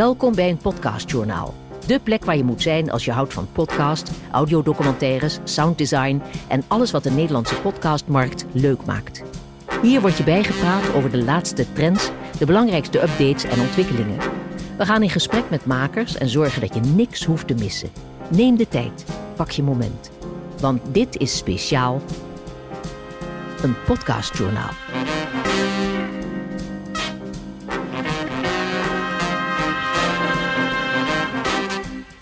Welkom bij een podcastjournaal. De plek waar je moet zijn als je houdt van podcast, audiodocumentaires, sounddesign en alles wat de Nederlandse podcastmarkt leuk maakt. Hier word je bijgepraat over de laatste trends, de belangrijkste updates en ontwikkelingen. We gaan in gesprek met makers en zorgen dat je niks hoeft te missen. Neem de tijd, pak je moment. Want dit is speciaal een podcastjournaal.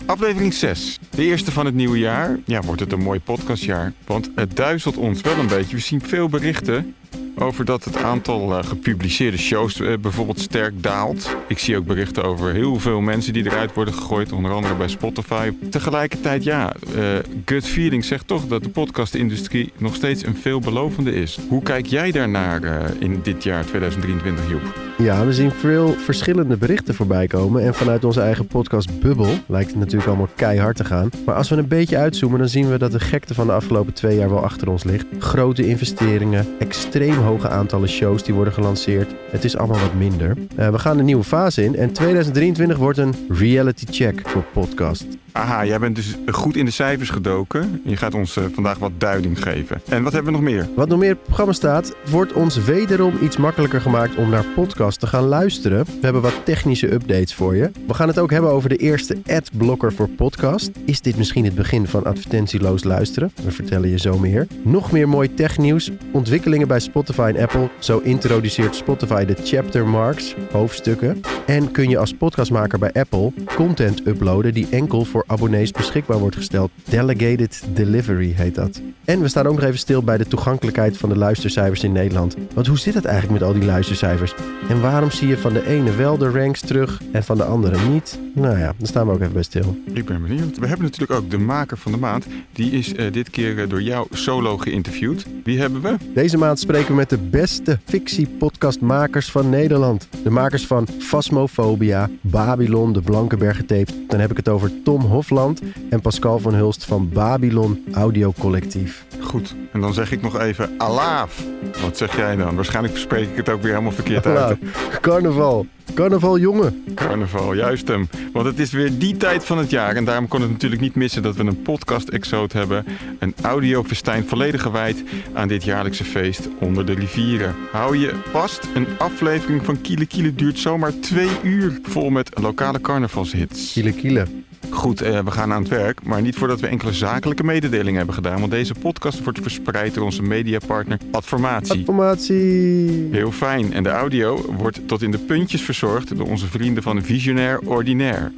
Aflevering 6. De eerste van het nieuwe jaar. Ja, wordt het een mooi podcastjaar. Want het duizelt ons wel een beetje. We zien veel berichten over dat het aantal uh, gepubliceerde shows uh, bijvoorbeeld sterk daalt. Ik zie ook berichten over heel veel mensen die eruit worden gegooid, onder andere bij Spotify. Tegelijkertijd, ja, uh, Gut Feeling zegt toch dat de podcastindustrie nog steeds een veelbelovende is. Hoe kijk jij daarnaar in dit jaar 2023, Joep? Ja, we zien veel verschillende berichten voorbij komen. En vanuit onze eigen podcast Bubble lijkt het natuurlijk allemaal keihard te gaan. Maar als we een beetje uitzoomen, dan zien we dat de gekte van de afgelopen twee jaar wel achter ons ligt. Grote investeringen, extreem hoge aantallen shows die worden gelanceerd. Het is allemaal wat minder. Uh, we gaan een nieuwe fase in en 2023 wordt een reality check voor podcast. Aha, jij bent dus goed in de cijfers gedoken. Je gaat ons uh, vandaag wat duiding geven. En wat hebben we nog meer? Wat nog meer op het programma staat, wordt ons wederom iets makkelijker gemaakt om naar podcasts te gaan luisteren. We hebben wat technische updates voor je. We gaan het ook hebben over de eerste adblocker voor podcast. Is dit misschien het begin van advertentieloos luisteren? We vertellen je zo meer. Nog meer mooi technieuws, ontwikkelingen bij Spotify en Apple. Zo introduceert Spotify de chapter marks, hoofdstukken. En kun je als podcastmaker bij Apple content uploaden die enkel voor abonnees beschikbaar wordt gesteld. Delegated Delivery heet dat. En we staan ook nog even stil bij de toegankelijkheid van de luistercijfers in Nederland. Want hoe zit het eigenlijk met al die luistercijfers? En waarom zie je van de ene wel de ranks terug en van de andere niet? Nou ja, daar staan we ook even bij stil. Ik ben benieuwd. We hebben natuurlijk ook de maker van de maand. Die is uh, dit keer uh, door jou solo geïnterviewd. Wie hebben we? Deze maand spreken we met de beste fictie-podcastmakers van Nederland. De makers van Phasmophobia, Babylon, de Blankenberg getaped. Dan heb ik het over Tom Hofland en Pascal van Hulst van Babylon Audio Collectief. Goed, en dan zeg ik nog even alaaf. Wat zeg jij dan? Waarschijnlijk spreek ik het ook weer helemaal verkeerd uit. Carnaval. Carnaval, jongen. Carnaval, juist hem. Want het is weer die tijd van het jaar. En daarom kon het natuurlijk niet missen dat we een podcast-exoot hebben. Een audiofestijn volledig gewijd aan dit jaarlijkse feest onder de rivieren. Hou je vast, een aflevering van Kiele Kiele duurt zomaar twee uur. Vol met lokale carnavalshits. Kiele Kiele. Goed, eh, we gaan aan het werk, maar niet voordat we enkele zakelijke mededelingen hebben gedaan. Want deze podcast wordt verspreid door onze mediapartner Adformatie. Adformatie. Heel fijn. En de audio wordt tot in de puntjes verzorgd door onze vrienden van Visionair Ordinaire.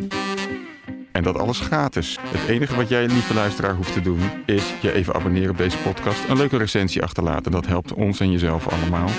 En dat alles gratis. Het enige wat jij, lieve luisteraar, hoeft te doen, is je even abonneren op deze podcast, een leuke recensie achterlaten. Dat helpt ons en jezelf allemaal.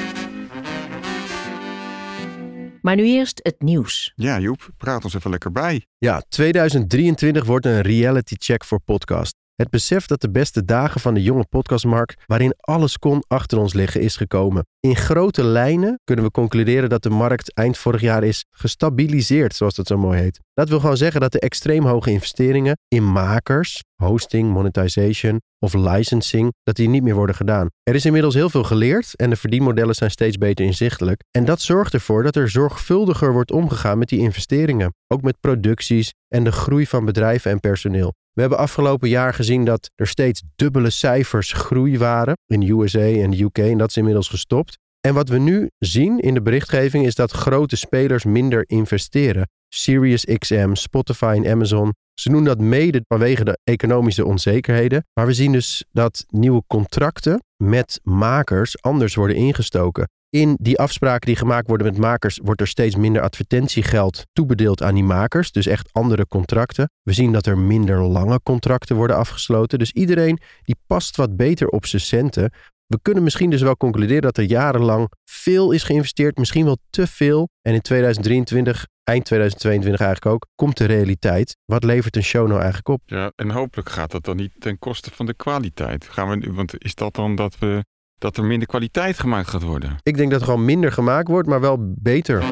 Maar nu eerst het nieuws. Ja, Joep, praat ons even lekker bij. Ja, 2023 wordt een reality check voor podcast. Het besef dat de beste dagen van de jonge podcastmarkt, waarin alles kon, achter ons liggen, is gekomen. In grote lijnen kunnen we concluderen dat de markt eind vorig jaar is gestabiliseerd, zoals dat zo mooi heet. Dat wil gewoon zeggen dat de extreem hoge investeringen in makers, hosting, monetization of licensing, dat die niet meer worden gedaan. Er is inmiddels heel veel geleerd en de verdienmodellen zijn steeds beter inzichtelijk. En dat zorgt ervoor dat er zorgvuldiger wordt omgegaan met die investeringen. Ook met producties en de groei van bedrijven en personeel. We hebben afgelopen jaar gezien dat er steeds dubbele cijfers groei waren in USA en de UK en dat is inmiddels gestopt. En wat we nu zien in de berichtgeving is dat grote spelers minder investeren. SiriusXM, Spotify en Amazon. Ze doen dat mede vanwege de economische onzekerheden. Maar we zien dus dat nieuwe contracten met makers anders worden ingestoken. In die afspraken die gemaakt worden met makers wordt er steeds minder advertentiegeld toebedeeld aan die makers. Dus echt andere contracten. We zien dat er minder lange contracten worden afgesloten. Dus iedereen die past wat beter op zijn centen. We kunnen misschien dus wel concluderen dat er jarenlang veel is geïnvesteerd, misschien wel te veel. En in 2023, eind 2022 eigenlijk ook, komt de realiteit. Wat levert een show nou eigenlijk op? Ja, en hopelijk gaat dat dan niet ten koste van de kwaliteit. Gaan we, want is dat dan dat we dat er minder kwaliteit gemaakt gaat worden? Ik denk dat er gewoon minder gemaakt wordt, maar wel beter.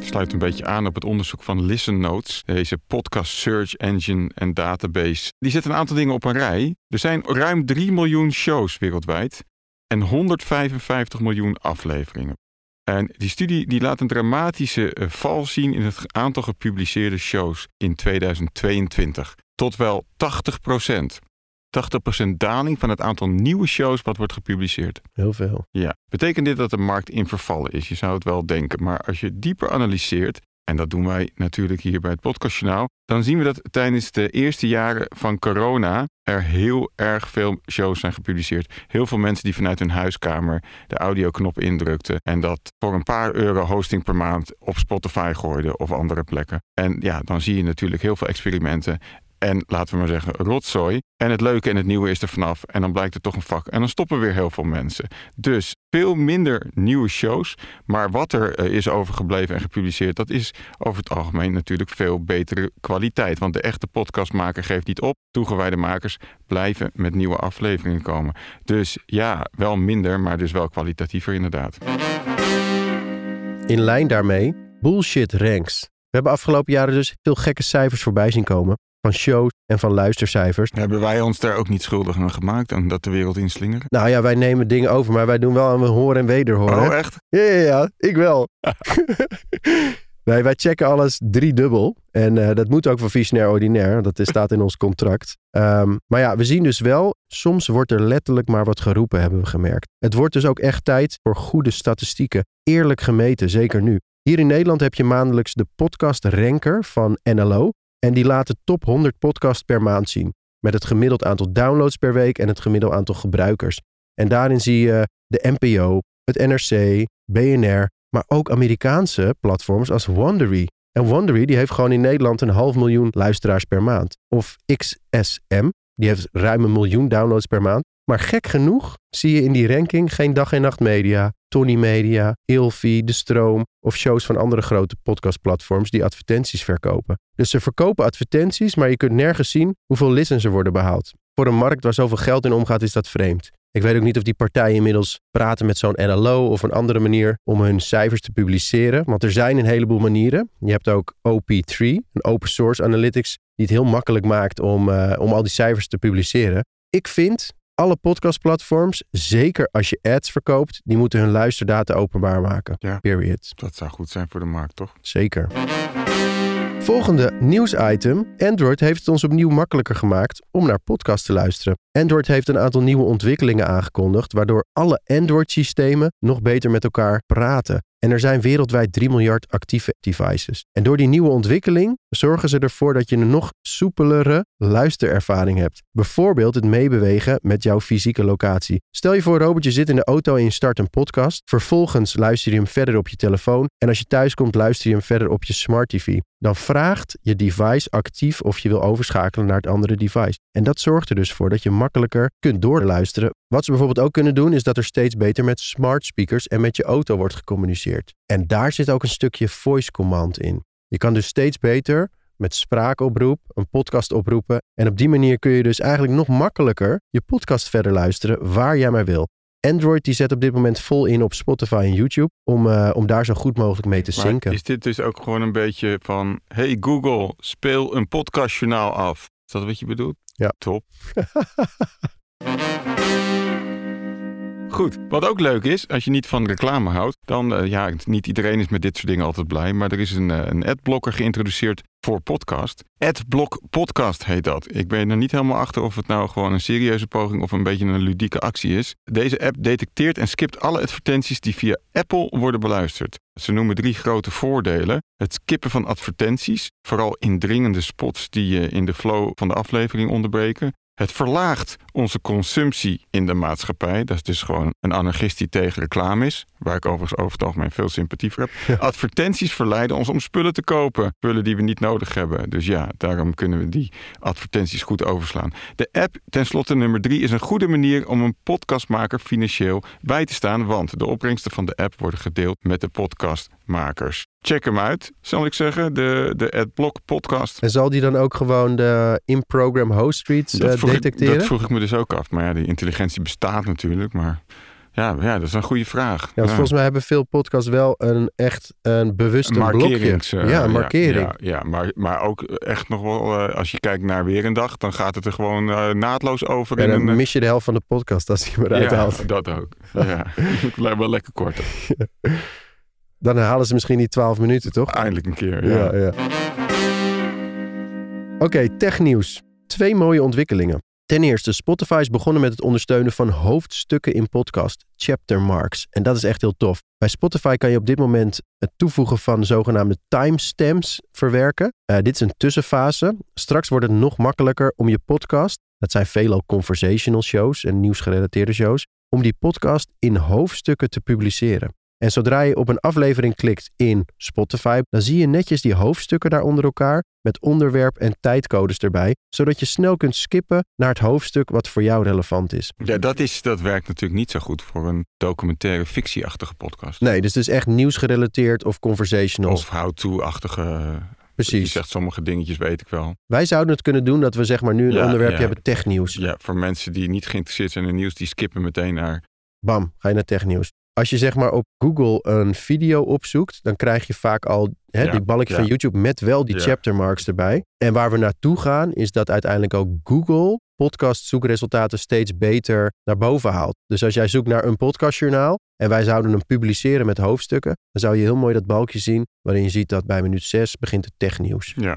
Sluit een beetje aan op het onderzoek van Listen Notes, deze podcast search engine en database. Die zet een aantal dingen op een rij. Er zijn ruim 3 miljoen shows wereldwijd en 155 miljoen afleveringen. En die studie die laat een dramatische eh, val zien in het aantal gepubliceerde shows in 2022. Tot wel 80 procent. 80% daling van het aantal nieuwe shows wat wordt gepubliceerd. Heel veel. Ja, betekent dit dat de markt in vervallen is? Je zou het wel denken, maar als je dieper analyseert, en dat doen wij natuurlijk hier bij het podcastjournaal, dan zien we dat tijdens de eerste jaren van corona er heel erg veel shows zijn gepubliceerd. Heel veel mensen die vanuit hun huiskamer de audioknop indrukten en dat voor een paar euro hosting per maand op Spotify gooiden of andere plekken. En ja, dan zie je natuurlijk heel veel experimenten en laten we maar zeggen rotzooi. En het leuke en het nieuwe is er vanaf. En dan blijkt het toch een vak. En dan stoppen weer heel veel mensen. Dus veel minder nieuwe shows. Maar wat er eh, is overgebleven en gepubliceerd, dat is over het algemeen natuurlijk veel betere kwaliteit. Want de echte podcastmaker geeft niet op. Toegewijde makers blijven met nieuwe afleveringen komen. Dus ja, wel minder, maar dus wel kwalitatiever inderdaad. In lijn daarmee, bullshit ranks. We hebben afgelopen jaren dus veel gekke cijfers voorbij zien komen van shows en van luistercijfers. Hebben wij ons daar ook niet schuldig aan gemaakt, aan dat de wereld inslingeren? Nou ja, wij nemen dingen over, maar wij doen wel aan we horen en wederhoren. Oh, echt? Ja, ja, ja, ik wel. nee, wij checken alles driedubbel. En uh, dat moet ook van visionair ordinair. Dat is, staat in ons contract. Um, maar ja, we zien dus wel, soms wordt er letterlijk maar wat geroepen, hebben we gemerkt. Het wordt dus ook echt tijd voor goede statistieken. Eerlijk gemeten, zeker nu. Hier in Nederland heb je maandelijks de podcast Ranker van NLO. En die laat de top 100 podcasts per maand zien. Met het gemiddeld aantal downloads per week en het gemiddeld aantal gebruikers. En daarin zie je de NPO, het NRC, BNR, maar ook Amerikaanse platforms als Wondery. En Wondery die heeft gewoon in Nederland een half miljoen luisteraars per maand. Of XSM, die heeft ruim een miljoen downloads per maand. Maar gek genoeg zie je in die ranking geen dag en nacht media, Tony Media, Ilfi, De Stroom of shows van andere grote podcastplatforms die advertenties verkopen. Dus ze verkopen advertenties, maar je kunt nergens zien hoeveel listens er worden behaald. Voor een markt waar zoveel geld in omgaat is dat vreemd. Ik weet ook niet of die partijen inmiddels praten met zo'n NLO of een andere manier om hun cijfers te publiceren. Want er zijn een heleboel manieren. Je hebt ook OP3, een open source analytics, die het heel makkelijk maakt om, uh, om al die cijfers te publiceren. Ik vind alle podcastplatforms, zeker als je ads verkoopt, die moeten hun luisterdata openbaar maken. Ja. Period. Dat zou goed zijn voor de markt, toch? Zeker. Volgende nieuwsitem. Android heeft het ons opnieuw makkelijker gemaakt om naar podcasts te luisteren. Android heeft een aantal nieuwe ontwikkelingen aangekondigd, waardoor alle Android-systemen nog beter met elkaar praten. En er zijn wereldwijd 3 miljard actieve devices. En door die nieuwe ontwikkeling zorgen ze ervoor dat je een nog soepelere luisterervaring hebt. Bijvoorbeeld het meebewegen met jouw fysieke locatie. Stel je voor, Robert, je zit in de auto en je start een podcast. Vervolgens luister je hem verder op je telefoon. En als je thuis komt, luister je hem verder op je smart TV. Dan vraagt je device actief of je wil overschakelen naar het andere device. En dat zorgt er dus voor dat je makkelijker kunt doorluisteren. Wat ze bijvoorbeeld ook kunnen doen, is dat er steeds beter met smart speakers en met je auto wordt gecommuniceerd. En daar zit ook een stukje voice command in. Je kan dus steeds beter met spraakoproep een podcast oproepen. En op die manier kun je dus eigenlijk nog makkelijker je podcast verder luisteren waar jij maar wil. Android die zet op dit moment vol in op Spotify en YouTube om, uh, om daar zo goed mogelijk mee te Maar synken. is dit dus ook gewoon een beetje van... Hey Google, speel een podcastjournaal af. Is dat wat je bedoelt? Ja. Top. Goed, wat ook leuk is, als je niet van reclame houdt, dan, eh, ja, niet iedereen is met dit soort dingen altijd blij, maar er is een, eh, een adblocker geïntroduceerd voor podcast. Adblock Podcast heet dat. Ik ben er niet helemaal achter of het nou gewoon een serieuze poging of een beetje een ludieke actie is. Deze app detecteert en skipt alle advertenties die via Apple worden beluisterd. Ze noemen drie grote voordelen. Het skippen van advertenties, vooral indringende spots die je in de flow van de aflevering onderbreken. Het verlaagt onze consumptie in de maatschappij. Dat is dus gewoon een anarchist die tegen reclame is. Waar ik overigens over het algemeen veel sympathie voor heb. Advertenties verleiden ons om spullen te kopen. Spullen die we niet nodig hebben. Dus ja, daarom kunnen we die advertenties goed overslaan. De app, tenslotte nummer drie, is een goede manier om een podcastmaker financieel bij te staan. Want de opbrengsten van de app worden gedeeld met de podcastmakers. Check hem uit, zal ik zeggen. De, de AdBlock podcast. En zal die dan ook gewoon de in-program host reads eh, ik- detecteren? dat vroeg ik me dus ook af. Maar ja, die intelligentie bestaat natuurlijk. Maar ja, ja dat is een goede vraag. Ja, volgens mij hebben veel podcasts wel een echt een bewust een blokje. Eh, ja, een markering. Ja, ja, maar, maar ook echt nog wel, eh, als je kijkt naar weer een dag, dan gaat het er gewoon eh, naadloos over. En in dan een, mis je de helft van de podcast als die eruit ja, haalt. dat ook. Ja, het blijft wel lekker kort. Dan halen ze misschien die 12 minuten, toch? Eindelijk een keer. Ja. Ja, ja. Oké, technieuws. Twee mooie ontwikkelingen. Ten eerste, Spotify is begonnen met het ondersteunen van hoofdstukken in podcast, chapter marks. En dat is echt heel tof. Bij Spotify kan je op dit moment het toevoegen van zogenaamde timestamps verwerken. Eh, dit is een tussenfase. Straks wordt het nog makkelijker om je podcast, dat zijn veelal conversational shows en nieuwsgerelateerde shows, om die podcast in hoofdstukken te publiceren. En zodra je op een aflevering klikt in Spotify, dan zie je netjes die hoofdstukken daar onder elkaar met onderwerp en tijdcodes erbij, zodat je snel kunt skippen naar het hoofdstuk wat voor jou relevant is. Ja, dat, is, dat werkt natuurlijk niet zo goed voor een documentaire fictieachtige podcast. Nee, dus het is echt nieuwsgerelateerd of conversational. Of how-to-achtige. Je Precies. zegt sommige dingetjes, weet ik wel. Wij zouden het kunnen doen dat we zeg maar nu een Ja, onderwerpje ja. hebben technieuws. Ja, voor mensen die niet geïnteresseerd zijn in nieuws, die skippen meteen naar. Bam, ga je naar technieuws. Als je zeg maar op Google een video opzoekt, dan krijg je vaak al hè, Ja, die balkje van. YouTube met wel die Ja. chaptermarks erbij. En waar we naartoe gaan, is dat uiteindelijk ook Google podcast zoekresultaten steeds beter naar boven haalt. Dus als jij zoekt naar een podcastjournaal en wij zouden hem publiceren met hoofdstukken, dan zou je heel mooi dat balkje zien waarin je ziet dat bij minuut 6 begint het technieuws. Ja.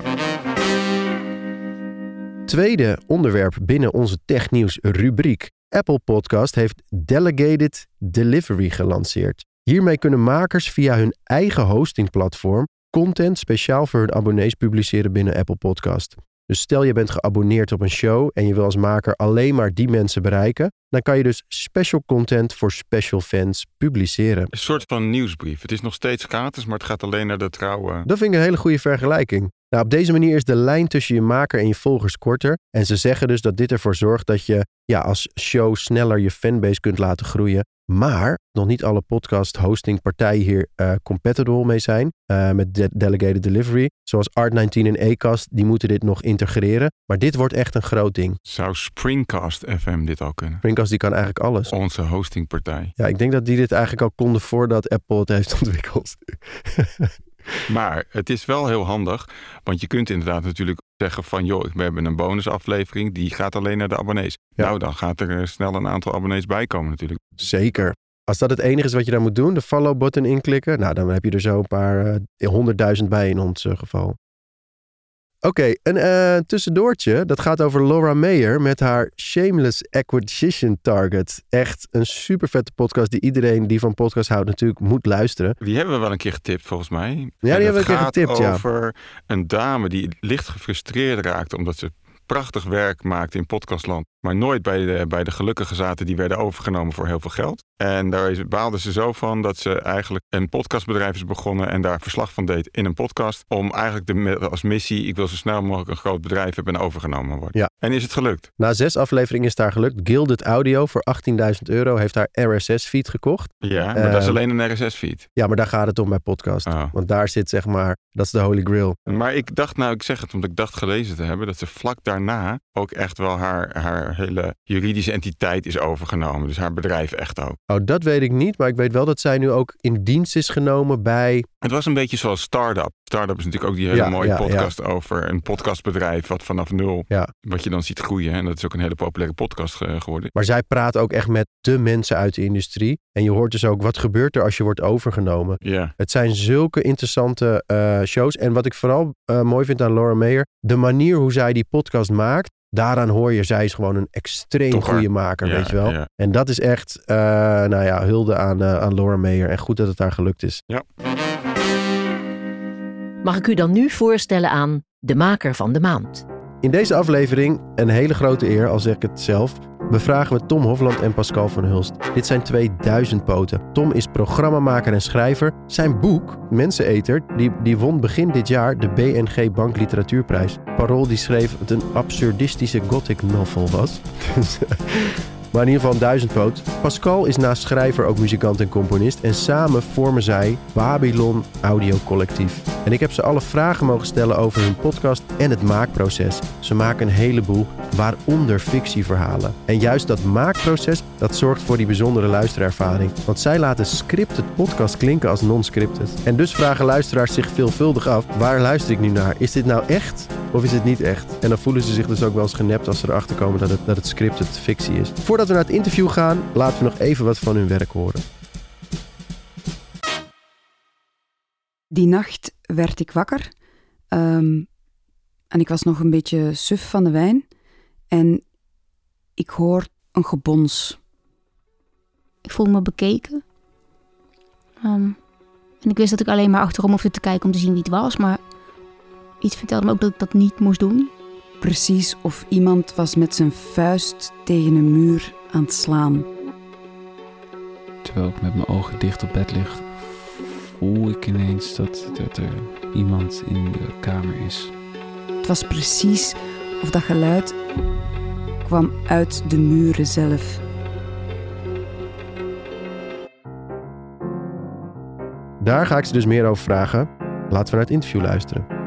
Tweede onderwerp binnen onze technieuws rubriek. Apple Podcast heeft Delegated Delivery gelanceerd. Hiermee kunnen makers via hun eigen hostingplatform content speciaal voor hun abonnees publiceren binnen Apple Podcast. Dus stel je bent geabonneerd op een show en je wil als maker alleen maar die mensen bereiken, dan kan je dus special content voor special fans publiceren. Een soort van nieuwsbrief. Het is nog steeds gratis, maar het gaat alleen naar de trouwe. Dat vind ik een hele goede vergelijking. Nou, op deze manier is de lijn tussen je maker en je volgers korter. En ze zeggen dus dat dit ervoor zorgt dat je ja, als show sneller je fanbase kunt laten groeien. Maar nog niet alle podcast hosting partijen hier eh compatible mee zijn eh, met de- delegated delivery. Zoals Art19 en Acast, die moeten dit nog integreren. Maar dit wordt echt een groot ding. Zou Springcast FM dit al kunnen? Springcast die kan eigenlijk alles. Onze hostingpartij. Ja, ik denk dat die dit eigenlijk al konden voordat Apple het heeft ontwikkeld. Maar het is wel heel handig, want je kunt inderdaad natuurlijk zeggen van joh, we hebben een bonusaflevering, die gaat alleen naar de abonnees. Ja. Nou, dan gaat er eh, snel een aantal abonnees bij komen natuurlijk. Zeker. Als dat het enige is wat je daar moet doen, de follow-button inklikken, nou dan heb je er zo een paar honderdduizend bij in ons eh, geval. Oké, een eh, tussendoortje. Dat gaat over Laura Mayer met haar Shameless Acquisition Target. Echt een super vette podcast die iedereen die van podcast houdt natuurlijk moet luisteren. Die hebben we wel een keer getipt volgens mij. die En hebben we het een keer gaat getipt, ja. over een dame die licht gefrustreerd raakte omdat ze prachtig werk maakte in podcastland, maar nooit bij de, bij de gelukkigen zaten die werden overgenomen voor heel veel geld. En daar is- baalde ze zo van dat ze eigenlijk een podcastbedrijf is begonnen en daar verslag van deed in een podcast. Om eigenlijk de, als missie, ik wil zo snel mogelijk een groot bedrijf hebben en overgenomen worden. Ja. En is het gelukt? Na zes afleveringen is haar gelukt. Gilded Audio voor 18.000 euro heeft haar RSS-feed gekocht. Ja, maar dat is Ehm, alleen een RSS-feed. Ja, maar daar gaat het om bij podcast. Oh. Want daar zit zeg maar, dat is de holy grail. Maar ik dacht, nou, ik zeg het omdat ik dacht gelezen te hebben, dat ze vlak daarna ook echt wel haar, haar hele juridische entiteit is overgenomen. Dus haar bedrijf echt ook. Oh, dat weet ik niet. Maar ik weet wel dat zij nu ook in dienst is genomen bij... Het was een beetje zoals Startup. Startup is natuurlijk ook die hele Ja, mooie ja, podcast over een podcastbedrijf wat vanaf nul, wat je dan ziet groeien. En dat is ook een hele populaire podcast ge- geworden. Maar zij praat ook echt met de mensen uit de industrie. En je hoort dus ook, wat gebeurt er als je wordt overgenomen? Ja, Het zijn zulke interessante eh, shows. En wat ik vooral eh, mooi vind aan Laura Mayer, de manier hoe zij die podcast maakt, daaraan hoor je, zij is gewoon een extreem Topper. goede maker, ja, weet je wel. ja. En dat is echt, eh, nou ja, hulde aan, eh, aan Laura Mayer. En goed dat het haar gelukt is. Mag ik u dan nu voorstellen aan de maker van de maand? In deze aflevering, een hele grote eer, al zeg ik het zelf, bevragen we Tom Hofland en Pascal van Hulst. Dit zijn twee duizendpoten. Tom is programmamaker en schrijver. Zijn boek, Menseneter, die, die won begin dit jaar de BNG Bank Literatuurprijs. Parool die schreef dat het een absurdistische gothic novel was. Dus, maar in ieder geval een duizendpoot. Pascal is naast schrijver ook muzikant en componist. En samen vormen zij Babylon Audio Collectief. En ik heb ze alle vragen mogen stellen over hun podcast en het maakproces. Ze maken een heleboel, waaronder fictieverhalen. En juist dat maakproces, dat zorgt voor die bijzondere luisterervaring. Want zij laten scripted podcast klinken als non-scripted. En dus vragen luisteraars zich veelvuldig af, waar luister ik nu naar? Is dit nou echt of is het niet echt? En dan voelen ze zich dus ook wel eens genept als ze erachter komen dat het, dat het scripted fictie is. We naar het interview gaan, laten we nog even wat van hun werk horen. Die nacht werd ik wakker. Ehm, en ik was nog een beetje suf van de wijn. En ik hoor een gebons. Ik voel me bekeken. Ehm, en ik wist dat ik alleen maar achterom hoefde te kijken om te zien wie het was. Maar iets vertelde me ook dat ik dat niet moest doen. Precies of iemand was met zijn vuist tegen een muur aan het slaan. Terwijl ik met mijn ogen dicht op bed lig, voel ik ineens dat, dat er iemand in de kamer is. Het was precies of dat geluid kwam uit de muren zelf. Daar ga ik ze dus meer over vragen. Laten we naar het interview luisteren.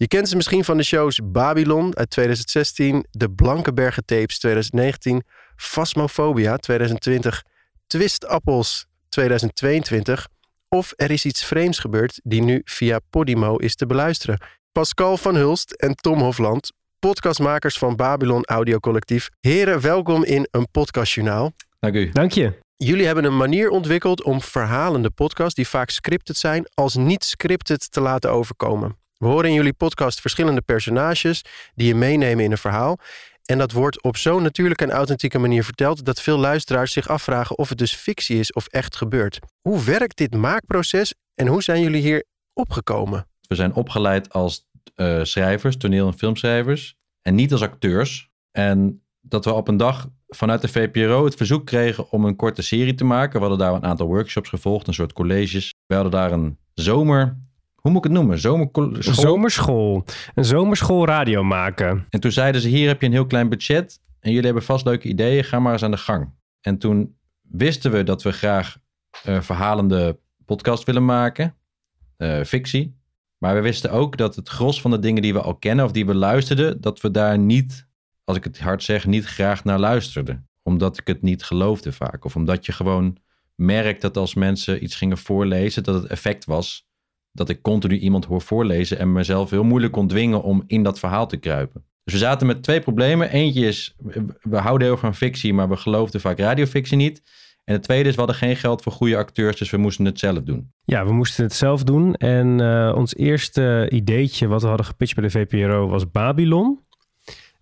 Je kent ze misschien van de shows Babylon uit 2016, De Blankenbergen Tapes 2019, Phasmophobia 2020, Twistappels 2022 of Er is iets vreemds gebeurd die nu via Podimo is te beluisteren. Pascal van Hulst en Tom Hofland, podcastmakers van Babylon Audio Collectief. Heren, welkom in een podcastjournaal. Dank u. Dank je. Jullie hebben een manier ontwikkeld om verhalende podcasts die vaak scripted zijn, als niet scripted te laten overkomen. We horen in jullie podcast verschillende personages die je meenemen in een verhaal. En dat wordt op zo'n natuurlijke en authentieke manier verteld dat veel luisteraars zich afvragen of het dus fictie is of echt gebeurt. Hoe werkt dit maakproces en hoe zijn jullie hier opgekomen? We zijn opgeleid als eh, schrijvers, toneel- en filmschrijvers. En niet als acteurs. En dat we op een dag vanuit de VPRO het verzoek kregen om een korte serie te maken. We hadden daar een aantal workshops gevolgd, een soort colleges. We hadden daar een zomer... Hoe moet ik het noemen? Zomerschool. Een zomerschool. Een zomerschool radio maken. En toen zeiden ze, hier heb je een heel klein budget. En jullie hebben vast leuke ideeën, ga maar eens aan de gang. En toen wisten we dat we graag uh, verhalende podcast willen maken. Uh, fictie. Maar we wisten ook dat het gros van de dingen die we al kennen of die we luisterden, dat we daar niet, als ik het hard zeg, niet graag naar luisterden. Omdat ik het niet geloofde vaak. Of omdat je gewoon merkt dat als mensen iets gingen voorlezen, dat het effect was dat ik continu iemand hoor voorlezen en mezelf heel moeilijk kon dwingen om in dat verhaal te kruipen. Dus we zaten met twee problemen. Eentje is, we houden heel van fictie, maar we geloofden vaak radiofictie niet. En het tweede is, we hadden geen geld voor goede acteurs, dus we moesten het zelf doen. Ja, we moesten het zelf doen. En uh, ons eerste ideetje wat we hadden gepitcht bij de VPRO was Babylon.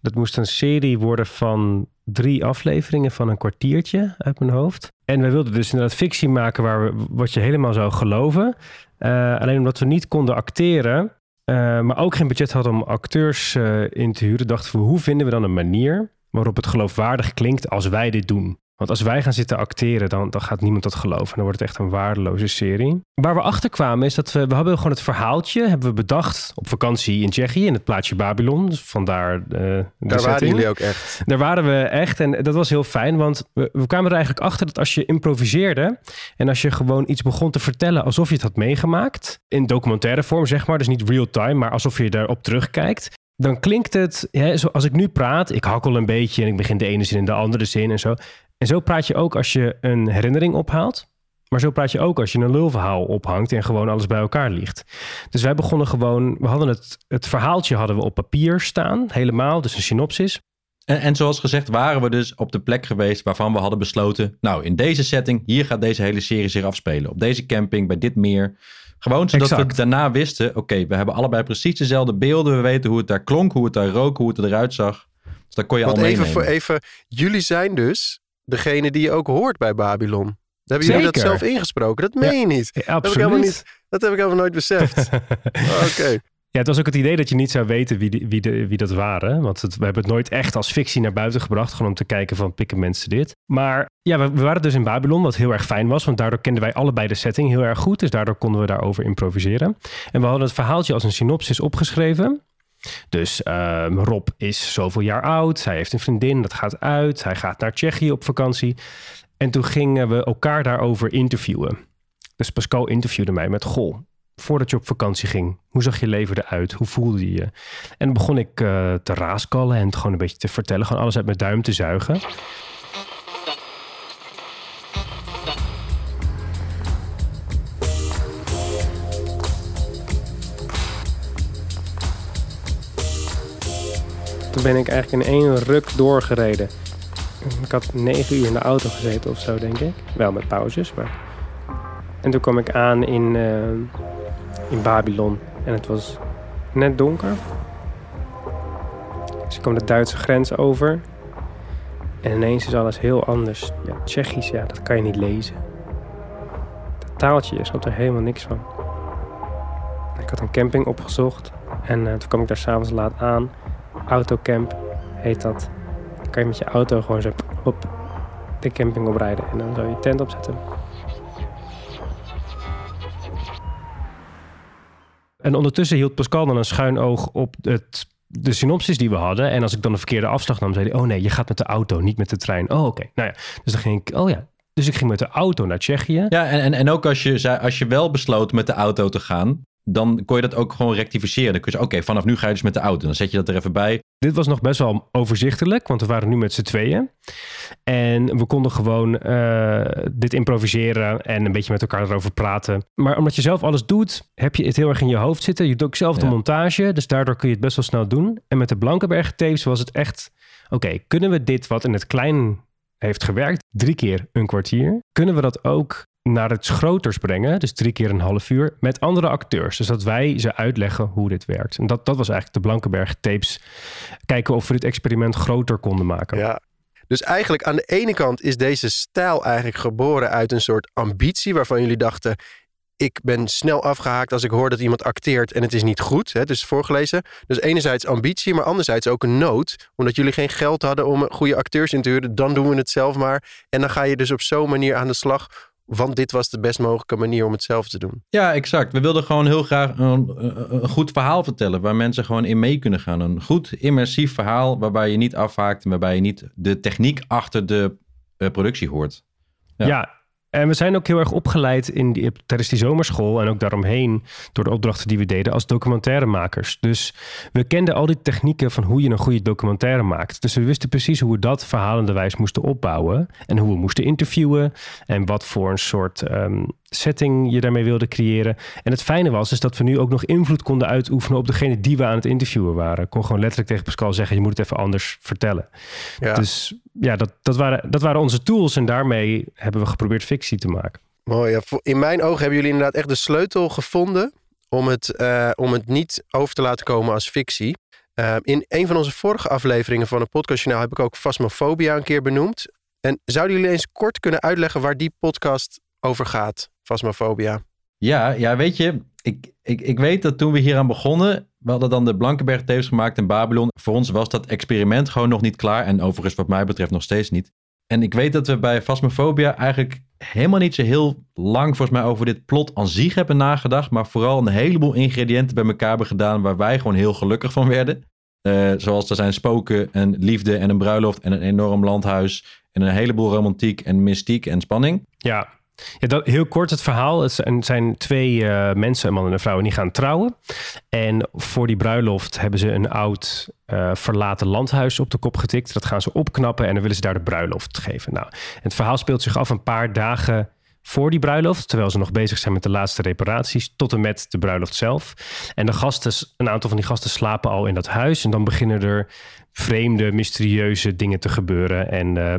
Dat moest een serie worden van drie afleveringen van een kwartiertje uit mijn hoofd. En we wilden dus inderdaad fictie maken waar we, wat je helemaal zou geloven. Uh, alleen omdat we niet konden acteren, uh, maar ook geen budget hadden om acteurs in te huren, dachten we, hoe vinden we dan een manier waarop het geloofwaardig klinkt als wij dit doen? Want als wij gaan zitten acteren, dan, dan gaat niemand dat geloven. Dan wordt het echt een waardeloze serie. Waar we achter kwamen is dat we, we hebben gewoon het verhaaltje hebben we bedacht op vakantie in Tsjechië, in het plaatsje Babylon. Dus vandaar uh, de Daar setting. waren jullie ook echt. Daar waren we echt en dat was heel fijn, want we, we kwamen er eigenlijk achter dat als je improviseerde en als je gewoon iets begon te vertellen alsof je het had meegemaakt, in documentaire vorm zeg maar, dus niet real time, maar alsof je daarop terugkijkt, dan klinkt het, hè, zoals ik nu praat, ik hakkel een beetje en ik begin de ene zin in de andere zin en zo. En zo praat je ook als je een herinnering ophaalt. Maar zo praat je ook als je een lulverhaal ophangt en gewoon alles bij elkaar ligt. Dus wij begonnen gewoon, we hadden het, het verhaaltje hadden we op papier staan, helemaal, dus een synopsis. En, en zoals gezegd waren we dus op de plek geweest waarvan we hadden besloten, nou in deze setting, hier gaat deze hele serie zich afspelen. Op deze camping, bij dit meer. Gewoon zodat Exact. we daarna wisten, oké, we hebben allebei precies dezelfde beelden. We weten hoe het daar klonk, hoe het daar rook, hoe het eruit zag. Dus dat kon je Want al even meenemen. voor even, jullie zijn dus degene die je ook hoort bij Babylon. Hebben jullie dat zelf ingesproken? Dat meen je niet. Ja, Dat heb, ik helemaal niet. dat heb ik helemaal nooit beseft. Oké. Ja, het was ook het idee dat je niet zou weten wie, die- wie, de, wie dat waren. Want het, we hebben het nooit echt als fictie naar buiten gebracht. Gewoon om te kijken van pikken mensen dit. Maar ja, we, we waren dus in Babylon, wat heel erg fijn was. Want daardoor kenden wij allebei de setting heel erg goed. Dus daardoor konden we daarover improviseren. En we hadden het verhaaltje als een synopsis opgeschreven. Dus ehm, Rob is zoveel jaar oud. Hij heeft een vriendin, dat gaat uit. Hij gaat naar Tsjechië op vakantie. En toen gingen we elkaar daarover interviewen. Dus Pascal interviewde mij met... Goh, voordat je op vakantie ging, hoe zag je leven eruit? Hoe voelde je? En dan begon ik eh, te raaskallen en het gewoon een beetje te vertellen. Gewoon alles uit mijn duim te zuigen. Toen ben ik eigenlijk in één ruk doorgereden. Ik had negen uur in de auto gezeten of zo, denk ik. Wel met pauzes, maar... En toen kwam ik aan in, eh, in Babylon. En het was net donker. Dus ik kwam de Duitse grens over. En ineens is alles heel anders. Ja, Tsjechisch, ja, dat kan je niet lezen. Dat taaltje, je snapt er helemaal niks van. Ik had een camping opgezocht. En eh, toen kwam ik daar s'avonds laat aan. Autocamp heet dat. Dan kan je met je auto gewoon zo op de camping oprijden. En dan zou je je tent opzetten. En ondertussen hield Pascal dan een schuin oog op het, de synopsis die we hadden. En als ik dan de verkeerde afslag nam, zei hij... oh nee, je gaat met de auto, niet met de trein. Oh, oké. Nou ja, dus dan ging ik... oh ja, dus ik ging met de auto naar Tsjechië. Ja, en, en, en ook als je, als je wel besloot met de auto te gaan, dan kon je dat ook gewoon rectificeren. Dan kun je zeggen, oké, vanaf nu ga je dus met de auto. Dan zet je dat er even bij. Dit was nog best wel overzichtelijk, want we waren nu met z'n tweeën. En we konden gewoon eh, dit improviseren en een beetje met elkaar erover praten. Maar omdat je zelf alles doet, heb je het heel erg in je hoofd zitten. Je doet ook zelf de Ja. montage, dus daardoor kun je het best wel snel doen. En met de Blankenberg tapes was het echt... Oké, kunnen we dit wat in het klein heeft gewerkt, drie keer een kwartier... kunnen we dat ook naar het groters brengen, dus drie keer een half uur, met andere acteurs. Dus dat wij ze uitleggen hoe dit werkt. En dat, dat was eigenlijk de Blankenberg tapes. Kijken of we dit experiment groter konden maken. Ja. Dus eigenlijk aan de ene kant is deze stijl eigenlijk geboren uit een soort ambitie waarvan jullie dachten. Ik ben snel afgehaakt als ik hoor dat iemand acteert en het is niet goed. Hè, dus voorgelezen. Dus enerzijds ambitie, maar anderzijds ook een nood. Omdat jullie geen geld hadden om goede acteurs in te huren. Dan doen we het zelf maar. En dan ga je dus op zo'n manier aan de slag. Want dit was de best mogelijke manier om het zelf te doen. Ja, exact. We wilden gewoon heel graag een, een, een goed verhaal vertellen. Waar mensen gewoon in mee kunnen gaan. Een goed immersief verhaal waarbij je niet afhaakt. En waarbij je niet de techniek achter de eh, productie hoort. Ja. Ja. En we zijn ook heel erg opgeleid in die, tijdens die zomerschool en ook daaromheen door de opdrachten die we deden als documentairemakers. Dus we kenden al die technieken van hoe je een goede documentaire maakt. Dus we wisten precies hoe we dat verhalenderwijs moesten opbouwen en hoe we moesten interviewen en wat voor een soort ehm, setting je daarmee wilde creëren. En het fijne was is dat we nu ook nog invloed konden uitoefenen op degene die we aan het interviewen waren. Ik kon gewoon letterlijk tegen Pascal zeggen, je moet het even anders vertellen. Ja. Dus ja, dat, dat, waren, dat waren onze tools en daarmee hebben we geprobeerd fictie te maken. Mooi. Ja. In mijn ogen hebben jullie inderdaad echt de sleutel gevonden om het, eh, om het niet over te laten komen als fictie. Eh, in een van onze vorige afleveringen van het podcastjournaal heb ik ook Phasmophobia een keer benoemd. En zouden jullie eens kort kunnen uitleggen waar die podcast over gaat? Phasmophobia. Ja, ja weet je, ik, ik, ik weet dat toen we hier aan begonnen, we hadden dan de Blankenberg tapes gemaakt in Babylon. Voor ons was dat experiment gewoon nog niet klaar. En overigens wat mij betreft nog steeds niet. En ik weet dat we bij Phasmophobia eigenlijk helemaal niet zo heel lang volgens mij over dit plot aan zich hebben nagedacht. Maar vooral een heleboel ingrediënten bij elkaar hebben gedaan waar wij gewoon heel gelukkig van werden. Eh, zoals er zijn spoken en liefde en een bruiloft en een enorm landhuis. En een heleboel romantiek en mystiek en spanning. Ja. Ja, dat, heel kort het verhaal. Het zijn, twee eh, mensen, een man en een vrouw, en die gaan trouwen. En voor die bruiloft hebben ze een oud eh, verlaten landhuis op de kop getikt. Dat gaan ze opknappen en dan willen ze daar de bruiloft geven. Nou, het verhaal speelt zich af een paar dagen voor die bruiloft, terwijl ze nog bezig zijn met de laatste reparaties, tot en met de bruiloft zelf. En de gasten, een aantal van die gasten slapen al in dat huis. En dan beginnen er vreemde, mysterieuze dingen te gebeuren. En eh,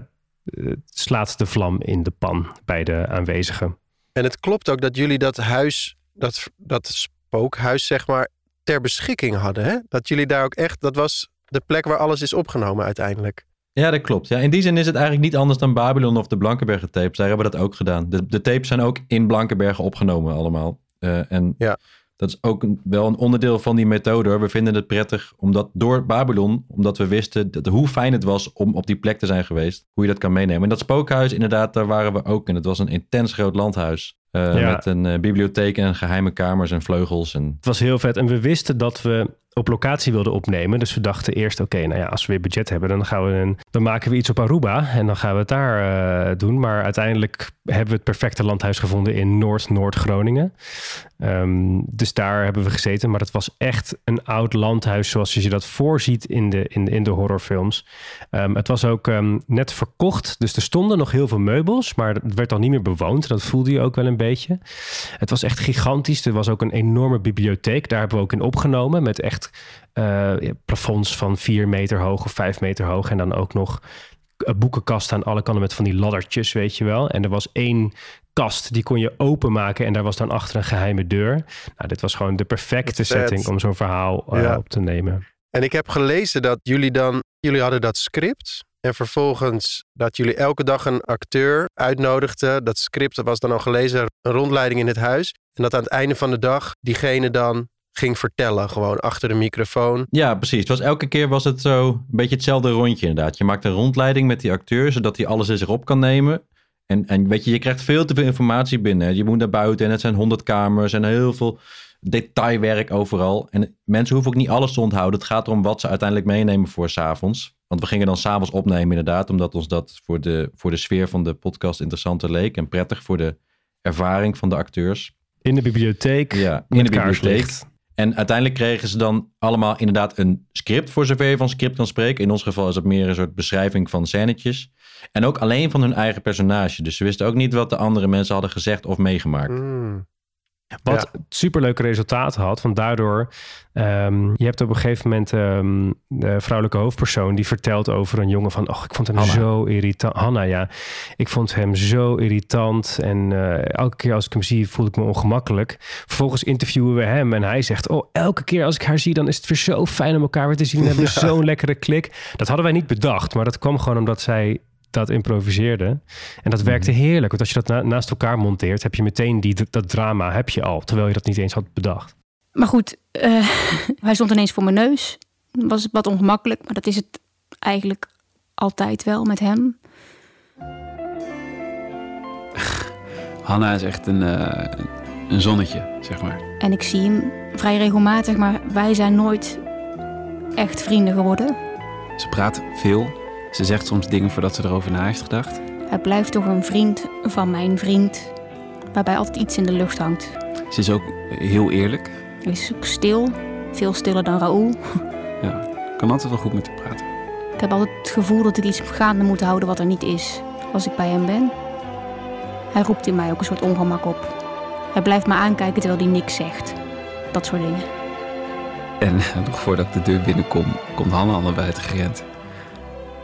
slaat de vlam in de pan bij de aanwezigen. En het klopt ook dat jullie dat huis, dat, dat spookhuis zeg maar, ter beschikking hadden. Hè? Dat jullie daar ook echt, dat was de plek waar alles is opgenomen uiteindelijk. Ja, dat klopt. Ja, in die zin is het eigenlijk niet anders dan Babylon of de Blankenbergen tapes. Daar hebben we dat ook gedaan. De, de tapes zijn ook in Blankenbergen opgenomen allemaal. Eh, en Ja. Dat is ook een- wel een onderdeel van die methode. hoor. We vinden het prettig omdat door Babylon, omdat we wisten dat, hoe fijn het was om op die plek te zijn geweest. Hoe je dat kan meenemen. En dat spookhuis, inderdaad, daar waren we ook. En het was een intens groot landhuis. eh, Ja. Met een eh, bibliotheek en geheime kamers en vleugels. En Het was heel vet. En we wisten dat we op locatie wilden opnemen. Dus we dachten eerst, oké, nou ja, als we weer budget hebben, dan, gaan we een, dan maken we iets op Aruba. En dan gaan we het daar eh, doen. Maar uiteindelijk hebben we het perfecte landhuis gevonden in Noord-Noord-Groningen. Ehm, dus daar hebben we gezeten. Maar het was echt een oud landhuis zoals je dat voorziet in de, in, in de horrorfilms. Ehm, het was ook ehm, net verkocht. Dus er stonden nog heel veel meubels. Maar het werd al niet meer bewoond. Dat voelde je ook wel een beetje. Het was echt gigantisch. Er was ook een enorme bibliotheek. Daar hebben we ook in opgenomen. Met echt eh, plafonds van vier meter hoog of vijf meter hoog. En dan ook nog boekenkasten aan alle kanten met van die laddertjes, weet je wel. En er was één kast, die kon je openmaken en daar was dan achter een geheime deur. Nou, dit was gewoon de perfecte setting om zo'n verhaal eh, Ja. op te nemen. En ik heb gelezen dat jullie dan, jullie hadden dat script. En vervolgens dat jullie elke dag een acteur uitnodigden. Dat script was dan al gelezen, een rondleiding in het huis. En dat aan het einde van de dag diegene dan ging vertellen, gewoon achter de microfoon. Ja, precies. Het was, elke keer was het zo een beetje hetzelfde rondje inderdaad. Je maakt een rondleiding met die acteur, zodat hij alles in zich op kan nemen. En, en weet je, je krijgt veel te veel informatie binnen. Je moet naar buiten en het zijn honderd kamers en heel veel detailwerk overal. En mensen hoeven ook niet alles te onthouden. Het gaat erom wat ze uiteindelijk meenemen voor s'avonds. Want we gingen dan s'avonds opnemen inderdaad, omdat ons dat voor de, voor de sfeer van de podcast interessanter leek. En prettig voor de ervaring van de acteurs. In de bibliotheek, Ja, in de bibliotheek. En uiteindelijk kregen ze dan allemaal inderdaad een script, voor zover je van script kan spreken. In ons geval is het meer een soort beschrijving van scènetjes. En ook alleen van hun eigen personage. Dus ze wisten ook niet wat de andere mensen hadden gezegd of meegemaakt. Hmm. Wat superleuke resultaten had. Want daardoor, ehm, je hebt op een gegeven moment ehm, de vrouwelijke hoofdpersoon die vertelt over een jongen van, oh, ik vond hem Hanna. zo irritant. Hanna, ja. Ik vond hem zo irritant. En eh, elke keer als ik hem zie, voel ik me ongemakkelijk. Vervolgens interviewen we hem en hij zegt, oh, elke keer als ik haar zie, dan is het weer zo fijn om elkaar weer te zien. We hebben zo'n lekkere klik. Dat hadden wij niet bedacht, maar dat kwam gewoon omdat zij dat improviseerde. En dat werkte heerlijk. Want als je dat na- naast elkaar monteert, heb je meteen die, dat drama heb je al. Terwijl je dat niet eens had bedacht. Maar goed, eh, hij stond ineens voor mijn neus. Was wat ongemakkelijk, maar dat is het eigenlijk altijd wel met hem. Hanna is echt een, eh, een zonnetje, zeg maar. En ik zie hem vrij regelmatig, maar wij zijn nooit echt vrienden geworden. Ze praat veel. Ze zegt soms dingen voordat ze erover na heeft gedacht. Hij blijft toch een vriend van mijn vriend, waarbij altijd iets in de lucht hangt. Ze is ook heel eerlijk. Hij is ook stil, veel stiller dan Raoul. Ja, kan altijd wel goed met haar praten. Ik heb altijd het gevoel dat ik iets gaande moet houden wat er niet is als ik bij hem ben. Hij roept in mij ook een soort ongemak op. Hij blijft me aankijken terwijl hij niks zegt. Dat soort dingen. En nog voordat ik de deur binnenkom, komt Hanna al naar buiten gerend.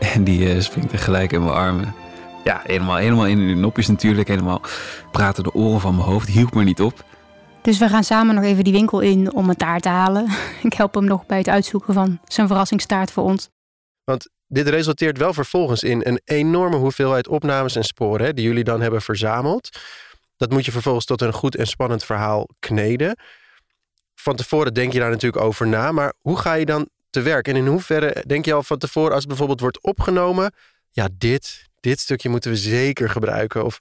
En die eh, springt tegelijk in mijn armen. Ja, helemaal, helemaal in de nopjes natuurlijk. Helemaal praten de oren van mijn hoofd. Hield me niet op. Dus we gaan samen nog even die winkel in om een taart te halen. Ik help hem nog bij het uitzoeken van zijn verrassingstaart voor ons. Dit resulteert wel vervolgens in een enorme hoeveelheid opnames en sporen hè, die jullie dan hebben verzameld. Dat moet je vervolgens tot een goed en spannend verhaal kneden. Van tevoren denk je daar natuurlijk over na, maar hoe ga je dan te werk? En in hoeverre denk je al van tevoren als het bijvoorbeeld wordt opgenomen, ja, dit, dit stukje moeten we zeker gebruiken? Of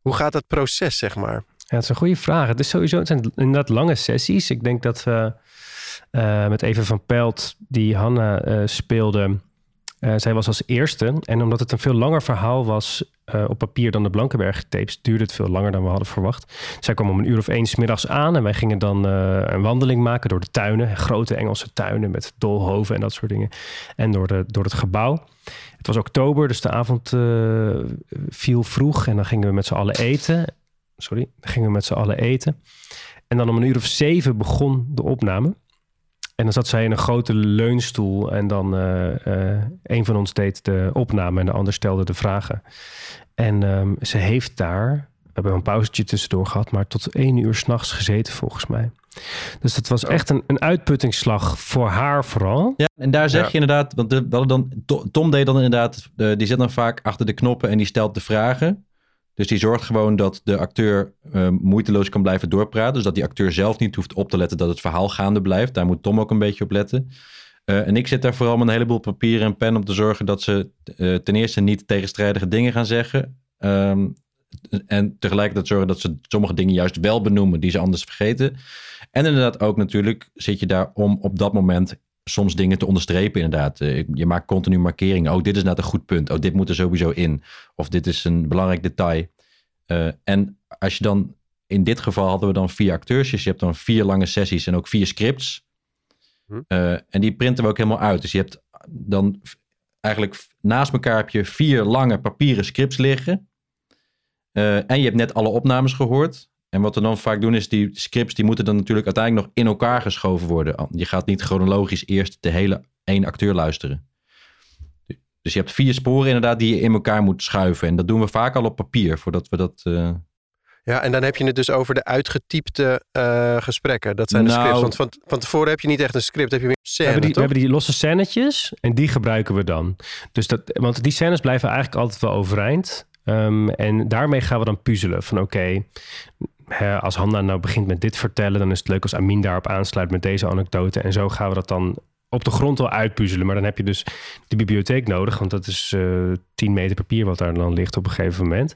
hoe gaat dat proces, zeg maar? Ja, het is een goede vraag. Het is sowieso, het zijn inderdaad lange sessies. Ik denk dat we eh, met Eva van Pelt, die Hanna eh, speelde, eh, zij was als eerste. En omdat het een veel langer verhaal was eh, op papier dan de Blankenberg tapes, duurde het veel langer dan we hadden verwacht. Zij kwam om een uur of één middags aan en wij gingen dan eh, een wandeling maken door de tuinen, grote Engelse tuinen met doolhoven en dat soort dingen. En door, de, door het gebouw. Het was oktober, dus de avond viel vroeg en dan gingen we met z'n allen eten. Sorry, dan gingen we met z'n allen eten. En dan om een uur of zeven begon de opname. En dan zat zij in een grote leunstoel en dan eh, eh, een van ons deed de opname en de ander stelde de vragen. En ehm, ze heeft daar, we hebben een pauzetje tussendoor gehad, maar tot één uur s'nachts gezeten volgens mij. Dus het was echt een, een uitputtingsslag voor haar vooral. Ja, en daar zeg Ja. je inderdaad, want de, dan, To- Tom deed dan inderdaad, eh, die zit dan vaak achter de knoppen en die stelt de vragen. Dus die zorgt gewoon dat de acteur eh, moeiteloos kan blijven doorpraten. Dus dat die acteur zelf niet hoeft op te letten dat het verhaal gaande blijft. Daar moet Tom ook een beetje op letten. Eh, en ik zit daar vooral met een heleboel papier en pen om te zorgen dat ze eh, ten eerste niet tegenstrijdige dingen gaan zeggen. Ehm, en tegelijkertijd zorgen dat ze sommige dingen juist wel benoemen die ze anders vergeten. En inderdaad ook natuurlijk zit je daar om op dat moment soms dingen te onderstrepen inderdaad. Eh, Je maakt continu markeringen. Oh, dit is net een goed punt. Oh, dit moet er sowieso in. Of dit is een belangrijk detail. Eh, en als je dan, in dit geval hadden we dan vier acteurs. Dus je hebt dan vier lange sessies en ook vier scripts. Hm. Eh, en die printen we ook helemaal uit. Dus je hebt dan eigenlijk naast elkaar heb je vier lange papieren scripts liggen. En je hebt net alle opnames gehoord. En wat we dan vaak doen is die scripts die moeten dan natuurlijk uiteindelijk nog in elkaar geschoven worden. Je gaat niet chronologisch eerst de hele één acteur luisteren. Dus je hebt vier sporen inderdaad die je in elkaar moet schuiven. En dat doen we vaak al op papier voordat we dat... eh, Ja, en dan heb je het dus over de uitgetypte eh, gesprekken. Dat zijn de Nou- scripts. Want van, van tevoren heb je niet echt een script. Heb je meer We scène, hebben, die, we hebben die losse scènetjes en die gebruiken we dan. Dus dat, want die scènes blijven eigenlijk altijd wel overeind. Ehm, en daarmee gaan we dan puzzelen van oké, hè, als Hanna nou begint met dit vertellen, dan is het leuk als Amin daarop aansluit met deze anekdote. En zo gaan we dat dan op de grond wel uitpuzzelen. Maar dan heb je dus de bibliotheek nodig, want dat is eh 10 meter papier wat daar dan ligt op een gegeven moment.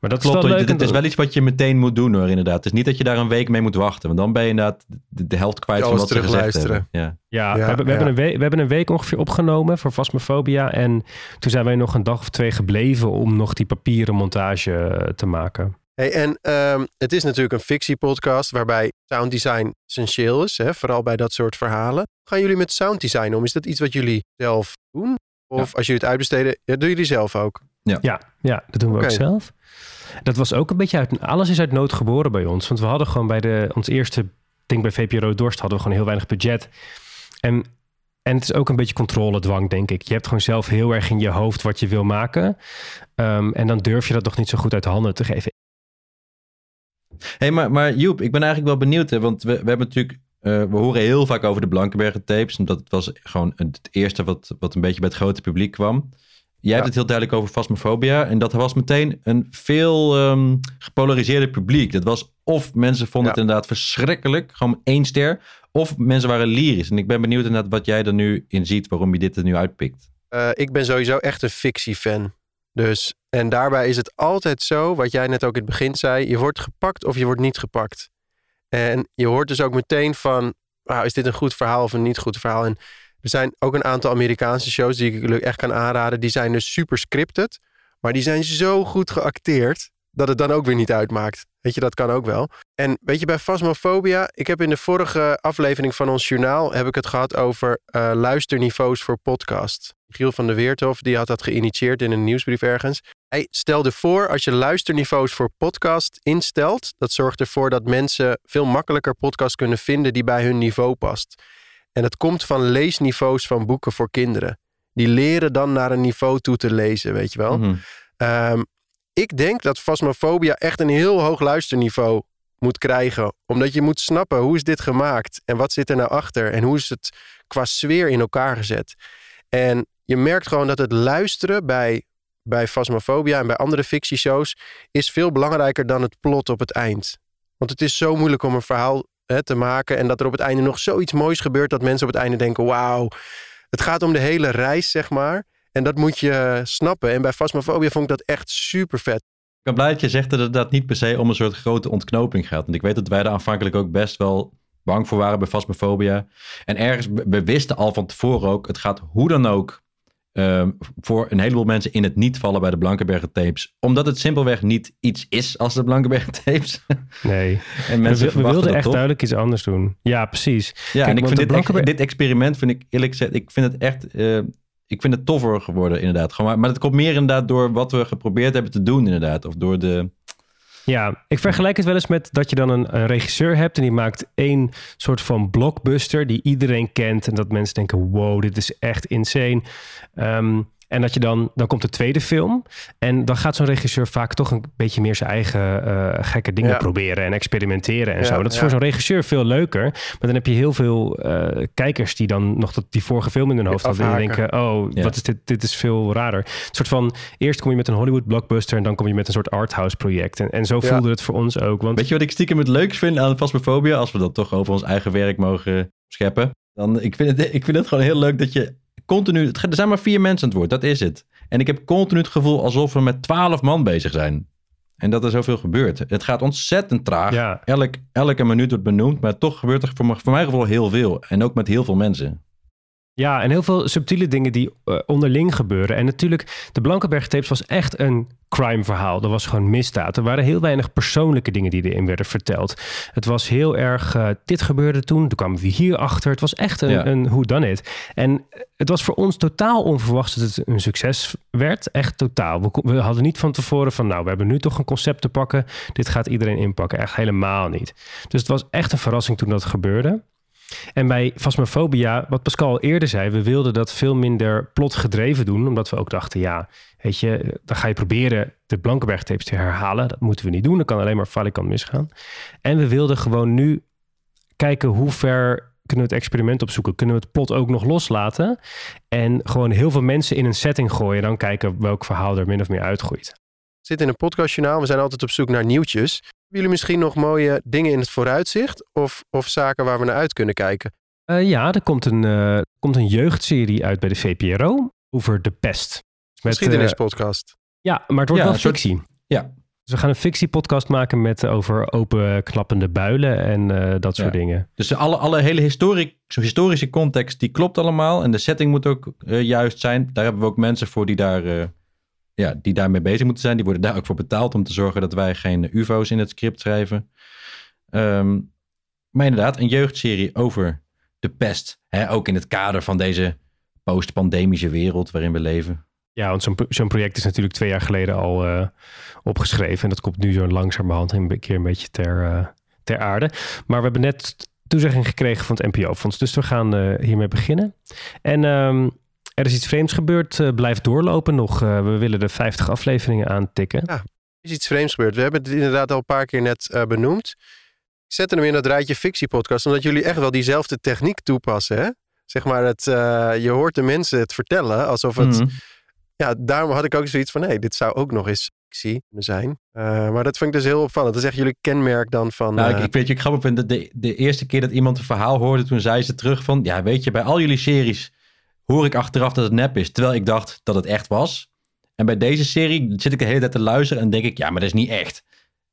Maar dat Klopt, is wel hoor. leuk. het is wel iets wat je meteen moet doen hoor, inderdaad. Het is niet dat je daar een week mee moet wachten. Want dan ben je inderdaad de, de helft kwijt van wat ze gezegd hebben. Ja. Ja, Ja, we, hebben, we, ja. hebben een week, we hebben een week ongeveer opgenomen voor Phasmophobia. En toen zijn wij nog een dag of twee gebleven om nog die papieren montage eh, te maken. Hey, en ehm, het is natuurlijk een fictiepodcast waarbij sounddesign essentieel is. Hè? Vooral bij dat soort verhalen. Gaan jullie met sounddesign om? Is dat iets wat jullie zelf doen? Of als jullie het uitbesteden, ja, doen jullie zelf ook? Ja, ja dat doen we ook zelf. Dat was ook een beetje uit... Alles is uit nood geboren bij ons. Want we hadden gewoon bij de, ons eerste ding bij VPRO Dorst... hadden we gewoon heel weinig budget. En, en het is ook een beetje controledwang, denk ik. Je hebt gewoon zelf heel erg in je hoofd wat je wil maken. Ehm, en dan durf je dat nog niet zo goed uit de handen te geven. Hey, maar, maar Joep, ik ben eigenlijk wel benieuwd. Hè, want we, we hebben natuurlijk... eh, we horen heel vaak over de Blankenbergen tapes. Omdat het was gewoon het eerste wat, wat een beetje bij het grote publiek kwam. Jij hebt het heel duidelijk over Phasmophobia. En dat was meteen een veel ehm, gepolariseerde publiek. Dat was of mensen vonden Ja. het inderdaad verschrikkelijk. Gewoon één ster. Of mensen waren lyrisch. En ik ben benieuwd inderdaad wat jij er nu in ziet. Waarom je dit er nu uitpikt. Eh, ik ben sowieso echt een fictiefan. Dus, en daarbij is het altijd zo, wat jij net ook in het begin zei, je wordt gepakt of je wordt niet gepakt. En je hoort dus ook meteen van, ah, is dit een goed verhaal of een niet goed verhaal? En er zijn ook een aantal Amerikaanse shows die ik echt kan aanraden. Die zijn dus super scripted, maar die zijn zo goed geacteerd dat het dan ook weer niet uitmaakt. Weet je, dat kan ook wel. En weet je, bij Phasmophobia, ik heb in de vorige aflevering van ons journaal, heb ik het gehad over eh, luisterniveaus voor podcast. Giel van der Weerthof, die had dat geïnitieerd in een nieuwsbrief ergens. Hij stelde voor, als je luisterniveaus voor podcast instelt, dat zorgt ervoor dat mensen veel makkelijker podcast kunnen vinden die bij hun niveau past. En dat komt van leesniveaus van boeken voor kinderen. Die leren dan naar een niveau toe te lezen, weet je wel. Mhm. Ehm, ik denk dat Phasmophobia echt een heel hoog luisterniveau moet krijgen. Omdat je moet snappen, hoe is dit gemaakt? En wat zit er nou achter? En hoe is het qua sfeer in elkaar gezet? En je merkt gewoon dat het luisteren bij, bij Phasmophobia en bij andere fictieshows... is veel belangrijker dan het plot op het eind. Want het is zo moeilijk om een verhaal hè, te maken... en dat er op het einde nog zoiets moois gebeurt... dat mensen op het einde denken, wauw. Het gaat om de hele reis, zeg maar... En dat moet je snappen. En bij Phasmophobia vond ik dat echt super vet. Ik ben blij dat je zegt dat het dat niet per se om een soort grote ontknoping gaat. Want ik weet dat wij daar aanvankelijk ook best wel bang voor waren bij Phasmophobia. En ergens, we wisten al van tevoren ook, het gaat hoe dan ook ehm, voor een heleboel mensen in het niet vallen bij de Blankenbergen tapes. Omdat het simpelweg niet iets is als de Blankenbergen tapes. Nee, en we, mensen we verwachten wilden dat echt duidelijk iets anders doen. Ja, precies. Ja, Kijk, en ik vind dit, Blankenberg- dit experiment, vind ik eerlijk gezegd, ik vind het echt, eh, ik vind het toffer geworden inderdaad. Gewoon, maar- maar het komt meer inderdaad door wat we geprobeerd hebben te doen inderdaad. Of door de, Ja, ik vergelijk het wel eens met dat je dan een, regisseur hebt en die maakt één soort van blockbuster die iedereen kent en dat mensen denken, wow, dit is echt insane. Ehm, en dat je dan, dan komt de tweede film en dan gaat zo'n regisseur vaak toch een beetje meer zijn eigen eh, gekke dingen Ja. proberen en experimenteren en Ja, zo. Dat is ja. voor zo'n regisseur veel leuker, maar dan heb je heel veel eh, kijkers die dan nog dat, die vorige film in hun hoofd hadden en denken, oh, Ja. wat is dit, dit is veel rarer. Een soort van, eerst kom je met een Hollywood blockbuster en dan kom je met een soort arthouse project. En, en zo Ja. voelde het voor ons ook. Want Weet je wat ik stiekem het leukst vind aan Phasmophobia? Als we dat toch over ons eigen werk mogen scheppen. Dan, ik, vind het, ik vind het gewoon heel leuk dat je continu... het Er zijn maar vier mensen aan het woord, dat is het. En ik heb continu het gevoel alsof we met twaalf man bezig zijn. En dat er zoveel gebeurt. Het gaat ontzettend traag. ja, Elk, elke minuut wordt benoemd. Maar toch gebeurt er voor, voor mijn gevoel heel veel. En ook met heel veel mensen. Ja, en heel veel subtiele dingen die eh, onderling gebeuren. En natuurlijk, de Blankenberg tapes was echt een crime verhaal. Dat was gewoon misdaad. Er waren heel weinig persoonlijke dingen die erin werden verteld. Het was heel erg, eh, dit gebeurde toen, toen kwamen we hier achter. Het was echt een, Ja. een hoe dan it. En het was voor ons totaal onverwachts dat het een succes werd. Echt totaal. We hadden niet van tevoren van, nou, we hebben nu toch een concept te pakken. Dit gaat iedereen inpakken. Echt helemaal niet. Dus het was echt een verrassing toen dat gebeurde. En bij Phasmophobia, wat Pascal al eerder zei, we wilden dat veel minder plotgedreven doen, omdat we ook dachten, ja, weet je, dan ga je proberen de Blankenberg-tapes te herhalen. Dat moeten we niet doen, dat kan alleen maar falikant misgaan. En we wilden gewoon nu kijken hoe ver kunnen we het experiment opzoeken. Kunnen we het plot ook nog loslaten en gewoon heel veel mensen in een setting gooien en dan kijken welk verhaal er min of meer uitgroeit. Zit in een podcastjournaal, we zijn altijd op zoek naar nieuwtjes. Hebben jullie misschien nog mooie dingen in het vooruitzicht of, of zaken waar we naar uit kunnen kijken? Uh, ja, er komt een, uh, komt een jeugdserie uit bij de VPRO over de pest. Met, Geschiedenispodcast. Uh, ja, maar het wordt Ja, wel soort- fictie. Ja, Dus we gaan een fictiepodcast maken met over open klappende builen en eh, dat soort Ja. dingen. dus alle, alle hele historie, zo historische context, die klopt allemaal. En de setting moet ook eh, juist zijn. Daar hebben we ook mensen voor die, daar, eh, ja, die daarmee bezig moeten zijn. Die worden daar ook voor betaald om te zorgen dat wij geen ufo's in het script schrijven. Ehm, maar inderdaad, een jeugdserie over de pest. Hè, ook in het kader van deze post-pandemische wereld waarin we leven. Ja, want zo'n zo'n project is natuurlijk twee jaar geleden al eh, opgeschreven. En dat komt nu zo langzamerhand een keer een beetje ter, eh, ter aarde. Maar we hebben net toezegging gekregen van het NPO-fonds. Dus we gaan eh, hiermee beginnen. En ehm, er is iets vreemds gebeurd. eh blijf doorlopen nog. Eh, we willen de 50 afleveringen aantikken. Er is iets vreemds gebeurd. We hebben het inderdaad al een paar keer net eh, benoemd. Ik zette hem in dat rijtje fictiepodcast, omdat jullie echt wel diezelfde techniek toepassen. Hè? Zeg maar, het, eh, je hoort de mensen het vertellen alsof het... Mhm. Ja, daarom had ik ook zoiets van, nee, dit zou ook nog eens fictie kunnen zijn. Eh, maar dat vind ik dus heel opvallend. Dat is echt jullie kenmerk dan van... Nou, eh, ik, ik weet je, ik grappig vind dat de, de eerste keer dat iemand een verhaal hoorde, toen zei ze terug van, ja, weet je, bij al jullie series hoor ik achteraf dat het nep is, terwijl ik dacht dat het echt was. En bij deze serie zit ik de hele tijd te luisteren en denk ik, ja, maar dat is niet echt.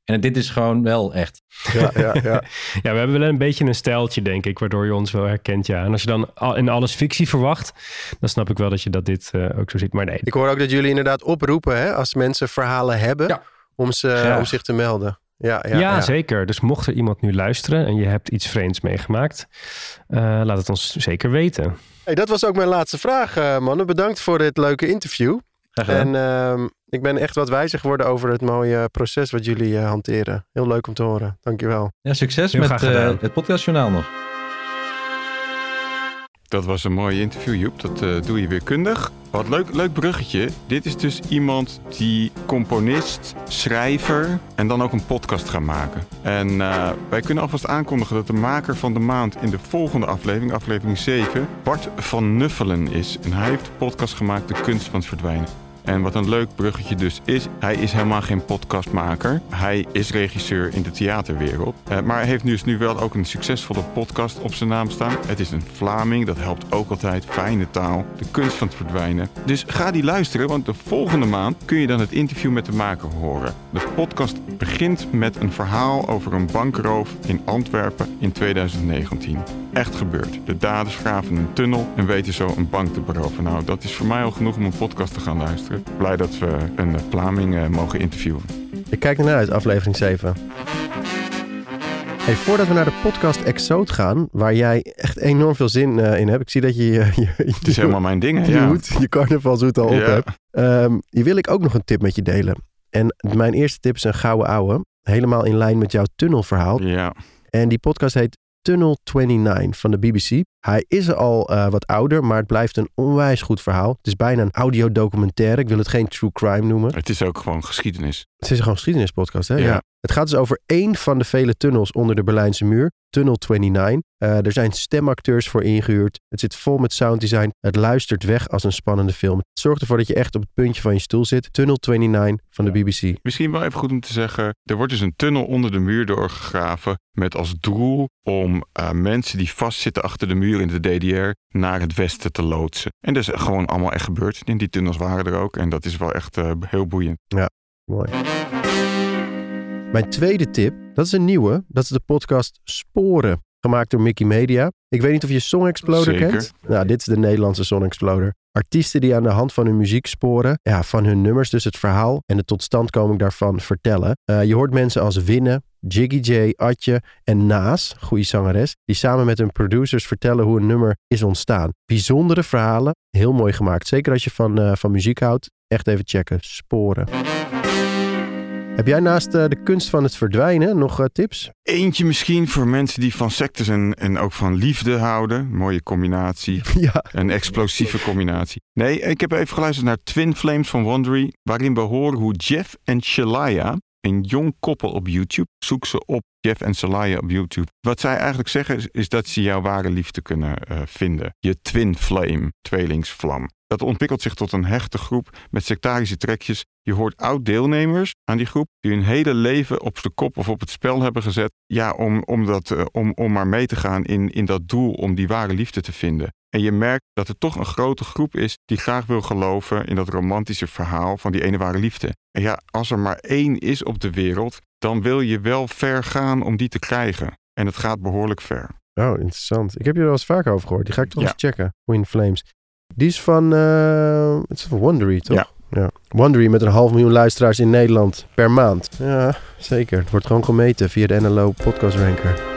En dit is gewoon wel echt. ja, ja, ja. Ja, we hebben wel een beetje een stijltje, denk ik, waardoor je ons wel herkent. Ja. En als je dan al- in alles fictie verwacht, dan snap ik wel dat je dat dit eh, ook zo ziet. Maar nee, Ik hoor ook dat jullie inderdaad oproepen, hè, als mensen verhalen hebben, Ja. om, ze, om zich te melden. Ja, ja, Ja, ja. zeker. Dus mocht er iemand nu luisteren en je hebt iets vreemds meegemaakt, eh, laat het ons zeker weten. Hey, dat was ook mijn laatste vraag, eh, mannen. Bedankt voor dit leuke interview. En ehm, ik ben echt wat wijzer geworden over het mooie proces wat jullie eh, hanteren. Heel leuk om te horen. Dankjewel. ja, succes heel met eh, het podcastjournaal nog. Dat was een mooi interview, Joep. Dat eh, doe je weer kundig. Wat leuk, leuk bruggetje. Dit is dus iemand die componist, schrijver en dan ook een podcast gaat maken. En eh, wij kunnen alvast aankondigen dat de maker van de maand in de volgende aflevering, aflevering 7, Bart van Nuffelen is. En hij heeft de podcast gemaakt De Kunst van het Verdwijnen. En wat een leuk bruggetje dus is, hij is helemaal geen podcastmaker. Hij is regisseur in de theaterwereld. Eh, maar hij heeft dus nu wel ook een succesvolle podcast op zijn naam staan. Het is een Vlaming, dat helpt ook altijd. Fijne taal, de kunst van het verdwijnen. Dus ga die luisteren, want de volgende maand kun je dan het interview met de maker horen. De podcast begint met een verhaal over een bankroof in Antwerpen in 2019. Echt gebeurd. De daders graven een tunnel en weten zo een bank te beroven. Nou, dat is voor mij al genoeg om een podcast te gaan luisteren. Blij dat we een eh, Vlaming eh, mogen interviewen. Ik kijk ernaar uit, aflevering 7. Hey, voordat we naar de podcast Exoot gaan, waar jij echt enorm veel zin eh, in hebt. Ik zie dat je je, je, Het is helemaal mijn ding, je Ja. hoed, je carnavalshoed al op Ja. hebt. Die wil ik ook nog een tip met je delen. En mijn eerste tip is een gouden ouwe. Helemaal in lijn met jouw tunnelverhaal. Ja, En die podcast heet Tunnel 29 van de BBC. Hij is al eh, wat ouder, maar het blijft een onwijs goed verhaal. Het is bijna een audiodocumentaire. Ik wil het geen true crime noemen. het is ook gewoon geschiedenis. Het is gewoon een geschiedenispodcast, hè? Ja. Het gaat dus over één van de vele tunnels onder de Berlijnse muur. Tunnel 29. Eh, er zijn stemacteurs voor ingehuurd. Het zit vol met sounddesign. Het luistert weg als een spannende film. Het zorgt ervoor dat je echt op het puntje van je stoel zit. Tunnel 29 van de BBC. Misschien wel even goed om te zeggen, er wordt dus een tunnel onder de muur doorgegraven met als doel om eh, mensen die vastzitten achter de muur in de DDR naar het westen te loodsen. En dat is gewoon allemaal echt gebeurd. En die tunnels waren er ook en dat is wel echt eh, heel boeiend. Mooi. Mijn tweede tip, dat is een nieuwe. Dat is de podcast Sporen. Gemaakt door Mickey Media. Ik weet niet of je Song Exploder Zeker. kent. Nou, dit is de Nederlandse Song Exploder. Artiesten die aan de hand van hun muziek sporen. Ja, van hun nummers, dus het verhaal en de totstandkoming daarvan vertellen. Eh, je hoort mensen als Winne, Jiggy J, Atje en Naas, goede zangeres. Die samen met hun producers vertellen hoe een nummer is ontstaan. Bijzondere verhalen, heel mooi gemaakt. Zeker als je van, eh, van muziek houdt. Echt even checken. Sporen. Heb jij naast eh, de kunst van het verdwijnen nog eh, tips? Eentje misschien voor mensen die van sectes en, en ook van liefde houden. Mooie combinatie. ja. Een explosieve combinatie. Nee, ik heb even geluisterd naar Twin Flames van Wondery. Waarin we horen hoe Jeff en Shalaya, een jong koppel op YouTube, zoek ze op Jeff en Shalaya op YouTube. Wat zij eigenlijk zeggen is, is dat ze jouw ware liefde kunnen eh, vinden. Je twin flame, tweelingsvlam. Dat ontwikkelt zich tot een hechte groep met sectarische trekjes. Je hoort oud-deelnemers aan die groep die hun hele leven op de kop of op het spel hebben gezet. Ja, om, om, dat, eh, om, om maar mee te gaan in, in dat doel om die ware liefde te vinden. En je merkt dat er toch een grote groep is die graag wil geloven in dat romantische verhaal van die ene ware liefde. En ja, als er maar één is op de wereld, dan wil je wel ver gaan om die te krijgen. En het gaat behoorlijk ver. Oh, interessant. Ik heb je er wel eens vaker over gehoord. Die ga ik toch Ja. eens checken. Twin Flames. Die is van, eh, het is van Wondery, toch? Ja. ja. Wondery met een half miljoen luisteraars in Nederland per maand. Ja, zeker. Het wordt gewoon gemeten via de NLO Podcast Ranker.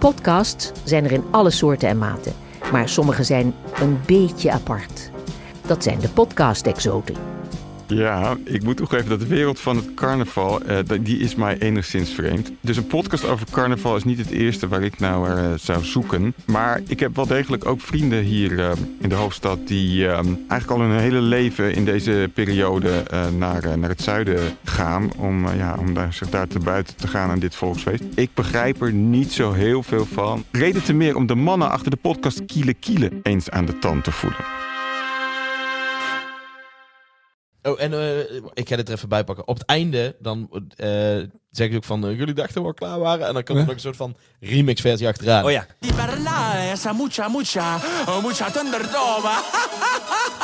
Podcasts zijn er in alle soorten en maten, maar sommige zijn een beetje apart. Dat zijn de podcast-exoten. Ja, ik moet toegeven dat de wereld van het carnaval, dat- die is mij enigszins vreemd. Dus een podcast over carnaval is niet het eerste waar ik nou zou zoeken. Maar ik heb wel degelijk ook vrienden hier eh, in de hoofdstad die eigenlijk al hun hele leven in deze periode naar, naar het zuiden gaan. Om, ja, om daar, zich daar te buiten te gaan aan dit volksfeest. Ik begrijp er niet zo heel veel van. Reden te meer om de mannen achter de podcast Kiele Kiele eens aan de tand te voelen. Oh, en eh, ik ga dit er even bij pakken. Op het einde, dan eh zeggen ze ook van, eh, jullie dachten we al klaar waren. En dan komt er nog een soort van remix versie achteraan. Oh ja. Di parlare, esa mucha, mucha, oh, mucha thunderdome.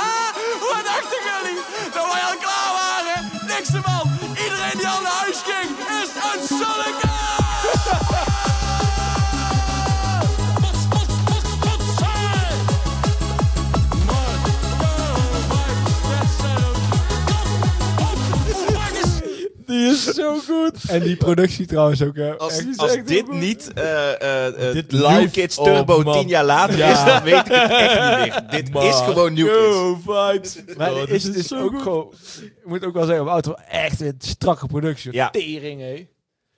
is zo goed. En die productie trouwens ook. hè. Als, Echt, als echt dit heel goed. niet eh eh eh, Dit New Kids oh, Turbo man. tien jaar later Ja. is, dan weet ik het echt niet meer. Dit Man. is gewoon New Kids. Yo, vibes. Maar Oh, dit dit is, is dus zo ook goed. gewoon... Ik moet ook wel zeggen, op auto echt een strakke productie. Ja. Tering, hé.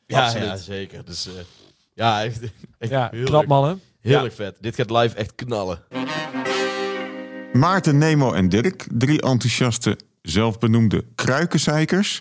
Ja, Absoluut. ja, zeker. Dus eh, ja, echt, echt Ja, heel knap mannen. Heel Ja. erg vet. Dit gaat live echt knallen. Maarten, Nemo en Dirk, drie enthousiaste, zelfbenoemde kruikenzeikers.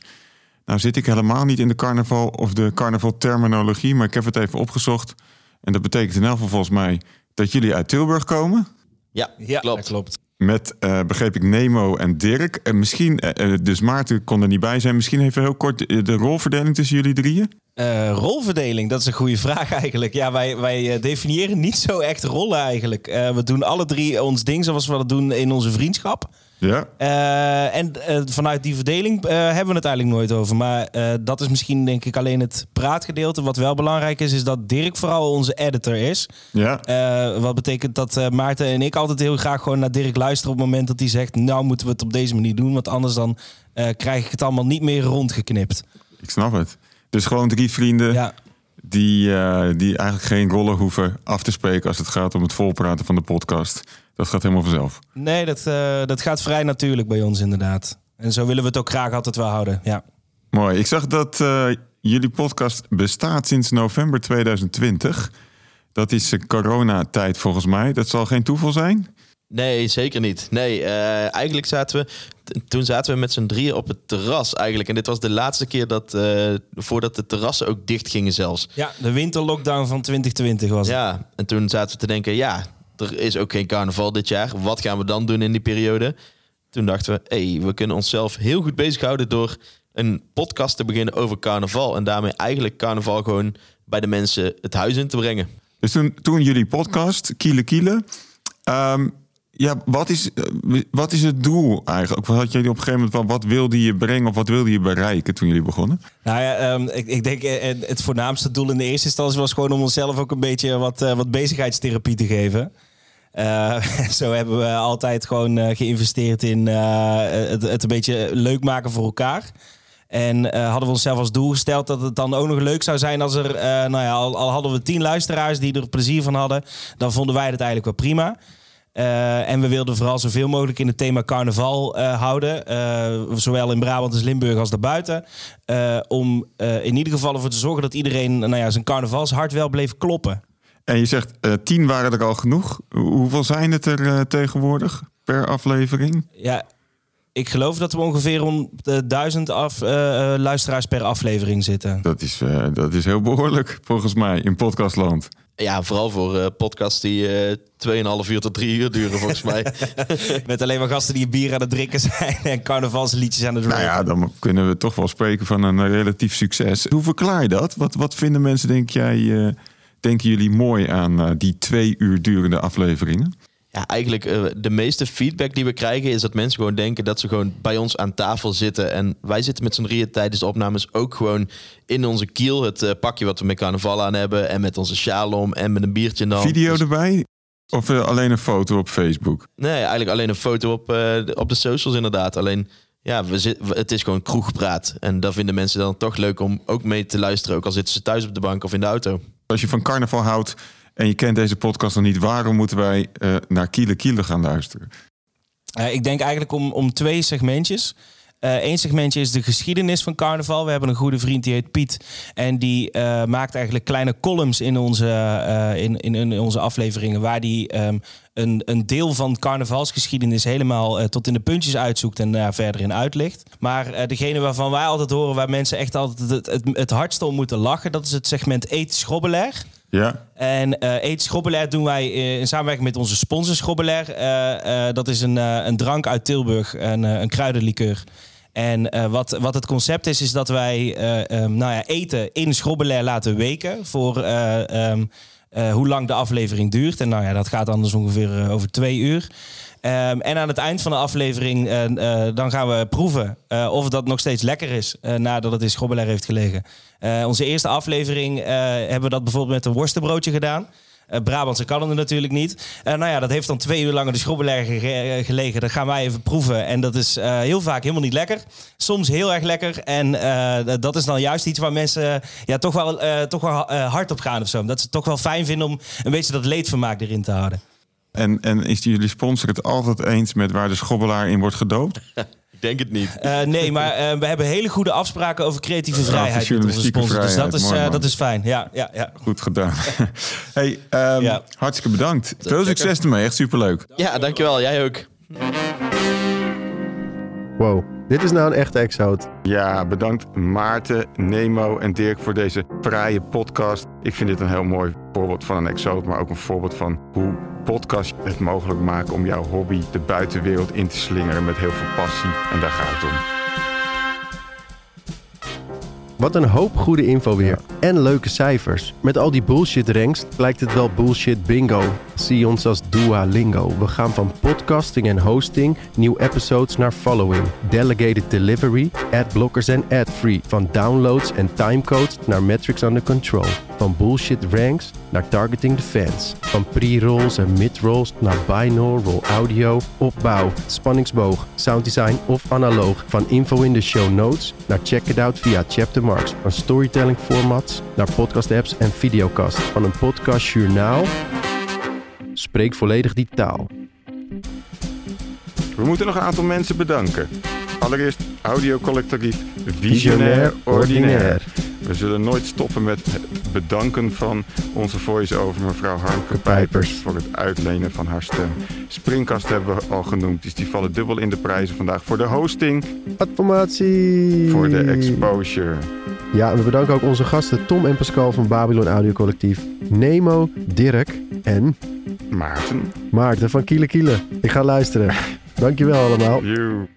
Nou zit ik helemaal niet in de carnaval of de carnaval-terminologie, maar ik heb het even opgezocht. En dat betekent in elk geval volgens mij dat jullie uit Tilburg komen. Ja, Ja, klopt. dat klopt. Met, eh, begreep ik, Nemo en Dirk. En misschien, eh, eh, dus Maarten kon er niet bij zijn. Misschien even heel kort de, de rolverdeling tussen jullie drieën. Eh, rolverdeling, dat is een goede vraag eigenlijk. Ja, wij, wij definiëren niet zo echt rollen eigenlijk. Eh, we doen alle drie ons ding zoals we dat doen in onze vriendschap. Ja, Eh, en eh, vanuit die verdeling eh, hebben we het eigenlijk nooit over. Maar dat is misschien denk ik alleen het praatgedeelte. Wat wel belangrijk is, is dat Dirk vooral onze editor is. ja. Wat betekent dat Maarten en ik altijd heel graag gewoon naar Dirk luisteren op het moment dat hij zegt... nou moeten we het op deze manier doen, want anders dan krijg ik het allemaal niet meer rondgeknipt. ik snap het. Dus gewoon drie vrienden Ja, die, die eigenlijk geen rollen hoeven af te spreken als het gaat om het volpraten van de podcast. Dat gaat helemaal vanzelf. nee, dat, eh, dat gaat vrij natuurlijk bij ons inderdaad. En zo willen we het ook graag altijd wel houden, ja. Mooi. Ik zag dat eh, jullie podcast bestaat sinds november 2020. Dat is coronatijd volgens mij. Dat zal geen toeval zijn. Nee, zeker niet. Nee, eh, eigenlijk zaten we... Toen zaten we met z'n drieën op het terras eigenlijk. En dit was de laatste keer dat... eh, voordat de terrassen ook dicht gingen zelfs. Ja, de winterlockdown van 2020 was het. Ja, en toen zaten we te denken... Ja, er is ook geen carnaval dit jaar. Wat gaan we dan doen in die periode? Toen dachten we... hey, we kunnen onszelf heel goed bezighouden... door een podcast te beginnen over carnaval. En daarmee eigenlijk carnaval gewoon bij de mensen het huis in te brengen. Dus toen, toen jullie podcast, Kiele Kiele. ehm, ja, wat is, wat is het doel eigenlijk? Wat had jullie op een gegeven moment, wat, wat wilde je brengen of wat wilde je bereiken toen jullie begonnen? Nou ja, ehm, ik, ik denk eh, het voornaamste doel in de eerste instantie was gewoon om onszelf ook een beetje wat, eh, wat bezigheidstherapie te geven. Eh, zo hebben we altijd gewoon eh, geïnvesteerd in eh, het, het een beetje leuk maken voor elkaar. En hadden we onszelf als doel gesteld dat het dan ook nog leuk zou zijn als er, nou ja, al, al hadden we tien luisteraars die er plezier van hadden, dan vonden wij het eigenlijk wel prima. En we wilden vooral zoveel mogelijk in het thema carnaval houden. Zowel in Brabant als Limburg als daarbuiten. Om in ieder geval ervoor te zorgen dat iedereen nou ja, zijn carnavalshart wel bleef kloppen. En je zegt, eh, tien waren er al genoeg. Hoe- Hoeveel zijn het er eh, tegenwoordig per aflevering? Ja, ik geloof dat we ongeveer om de duizend af, eh, eh, luisteraars per aflevering zitten. Dat is, eh, dat is heel behoorlijk, volgens mij, in podcastland. Ja, vooral voor eh, podcasts die eh 2,5 uur tot 3 uur duren, volgens mij. Met alleen maar gasten die bier aan het drinken zijn en carnavalsliedjes aan het Nou rappen. ja, dan kunnen we toch wel spreken van een eh, relatief succes. Hoe verklaar je dat? Wat, wat vinden mensen, denk jij, eh, denken jullie mooi aan eh, die twee uur durende afleveringen? Ja, eigenlijk eh, de meeste feedback die we krijgen is dat mensen gewoon denken dat ze gewoon bij ons aan tafel zitten. En wij zitten met z'n drieën tijdens de opnames ook gewoon in onze kiel. Het eh, pakje wat we met carnaval aan hebben en met onze sjaal om en met een biertje in de hand. Video Dus- erbij? Of alleen een foto op Facebook? Nee, eigenlijk alleen een foto op, de- op de socials inderdaad. Alleen, ja, we zit, het is gewoon kroegpraat. En dat vinden mensen dan toch leuk om ook mee te luisteren. Ook al zitten ze thuis op de bank of in de auto. Als je van carnaval houdt en je kent deze podcast nog niet, waarom moeten wij eh, naar Kiele Kiele gaan luisteren? Ik denk eigenlijk om, om twee segmentjes. Eén segmentje is de geschiedenis van carnaval. We hebben een goede vriend die heet Piet. En die eh, maakt eigenlijk kleine columns in onze, eh, in, in, onze afleveringen. Waar die ehm, een, een deel van carnavalsgeschiedenis helemaal eh, tot in de puntjes uitzoekt en daar verder in uitlicht. Maar eh, degene waarvan wij altijd horen, waar mensen echt altijd het, het, het hardst om moeten lachen, dat is het segment Eet Schrobbelair. Ja, En eh Eet doen wij eh, in samenwerking met onze sponsor Schrobbelair. Eh, dat is een, een drank uit Tilburg, een, een kruidenlikeur. En wat, wat het concept is, is dat wij eh, ehm, nou ja, eten in Schrobbelair laten weken voor eh, ehm, eh, hoe lang de aflevering duurt. En nou ja, dat gaat dan dus ongeveer over twee uur. Ehm, en aan het eind van de aflevering dan gaan we proeven of dat nog steeds lekker is nadat het in Schrobbelair heeft gelegen. Eh, onze eerste aflevering eh, hebben we dat bijvoorbeeld met een worstenbroodje gedaan. Eh Brabantse kan het natuurlijk niet. Nou ja, dat heeft dan twee uur lang in de schrobbelair ge- gelegen. Dat gaan wij even proeven. En dat is heel vaak helemaal niet lekker. Soms heel erg lekker. En dat is dan juist iets waar mensen ja, toch wel, toch wel hard op gaan of zo. Dat ze het toch wel fijn vinden om een beetje dat leedvermaak erin te houden. en, en is jullie sponsor het altijd eens met waar de schobbelaar in wordt gedoopt? Ik denk het niet. Eh, nee, maar eh, we hebben hele goede afspraken over creatieve vrijheid met onze sponsor. Dus dat is, Mooi, eh, dat is fijn. Ja, ja, ja. Goed gedaan. hey, ehm, Ja. hartstikke bedankt. Veel succes ermee, echt superleuk. Ja, dankjewel. Jij ook. Wow, dit is nou een echte exoot. Ja, bedankt Maarten, Nemo en Dirk voor deze fraaie podcast. Ik vind dit een heel mooi voorbeeld van een exoot, maar ook een voorbeeld van hoe podcast het mogelijk maken om jouw hobby de buitenwereld in te slingeren met heel veel passie. En daar gaat het om. Wat een hoop goede info weer. En leuke cijfers. Met al die bullshit ranks lijkt het wel bullshit bingo. Zie ons als Duolingo. We gaan van podcasting en hosting, nieuw episodes naar following. Delegated delivery, adblockers en adfree. Van downloads en timecodes naar metrics under control. Van bullshit ranks naar targeting the fans. Van pre-rolls en mid-rolls naar binaural audio, opbouw, spanningsboog, sounddesign of analoog. Van info in de show notes naar check it out via chaptermarks. Van storytelling formats naar podcast apps en videocast. Van een podcast journaal. Spreek volledig die taal. We moeten nog een aantal mensen bedanken. Allereerst audiocollectief Visionair Visionair Ordinair. We zullen nooit stoppen met het bedanken van onze voice-over mevrouw Harmke Pijpers voor het uitlenen van haar stem. Springkast hebben we al genoemd, dus die vallen dubbel in de prijzen vandaag voor de hosting, Informatie. voor de exposure. Ja, en we bedanken ook onze gasten Tom en Pascal van Babylon Audio Collectief. Nemo, Dirk en Maarten, Maarten van Kiele Kiele. Ik ga luisteren. Dankjewel allemaal. you.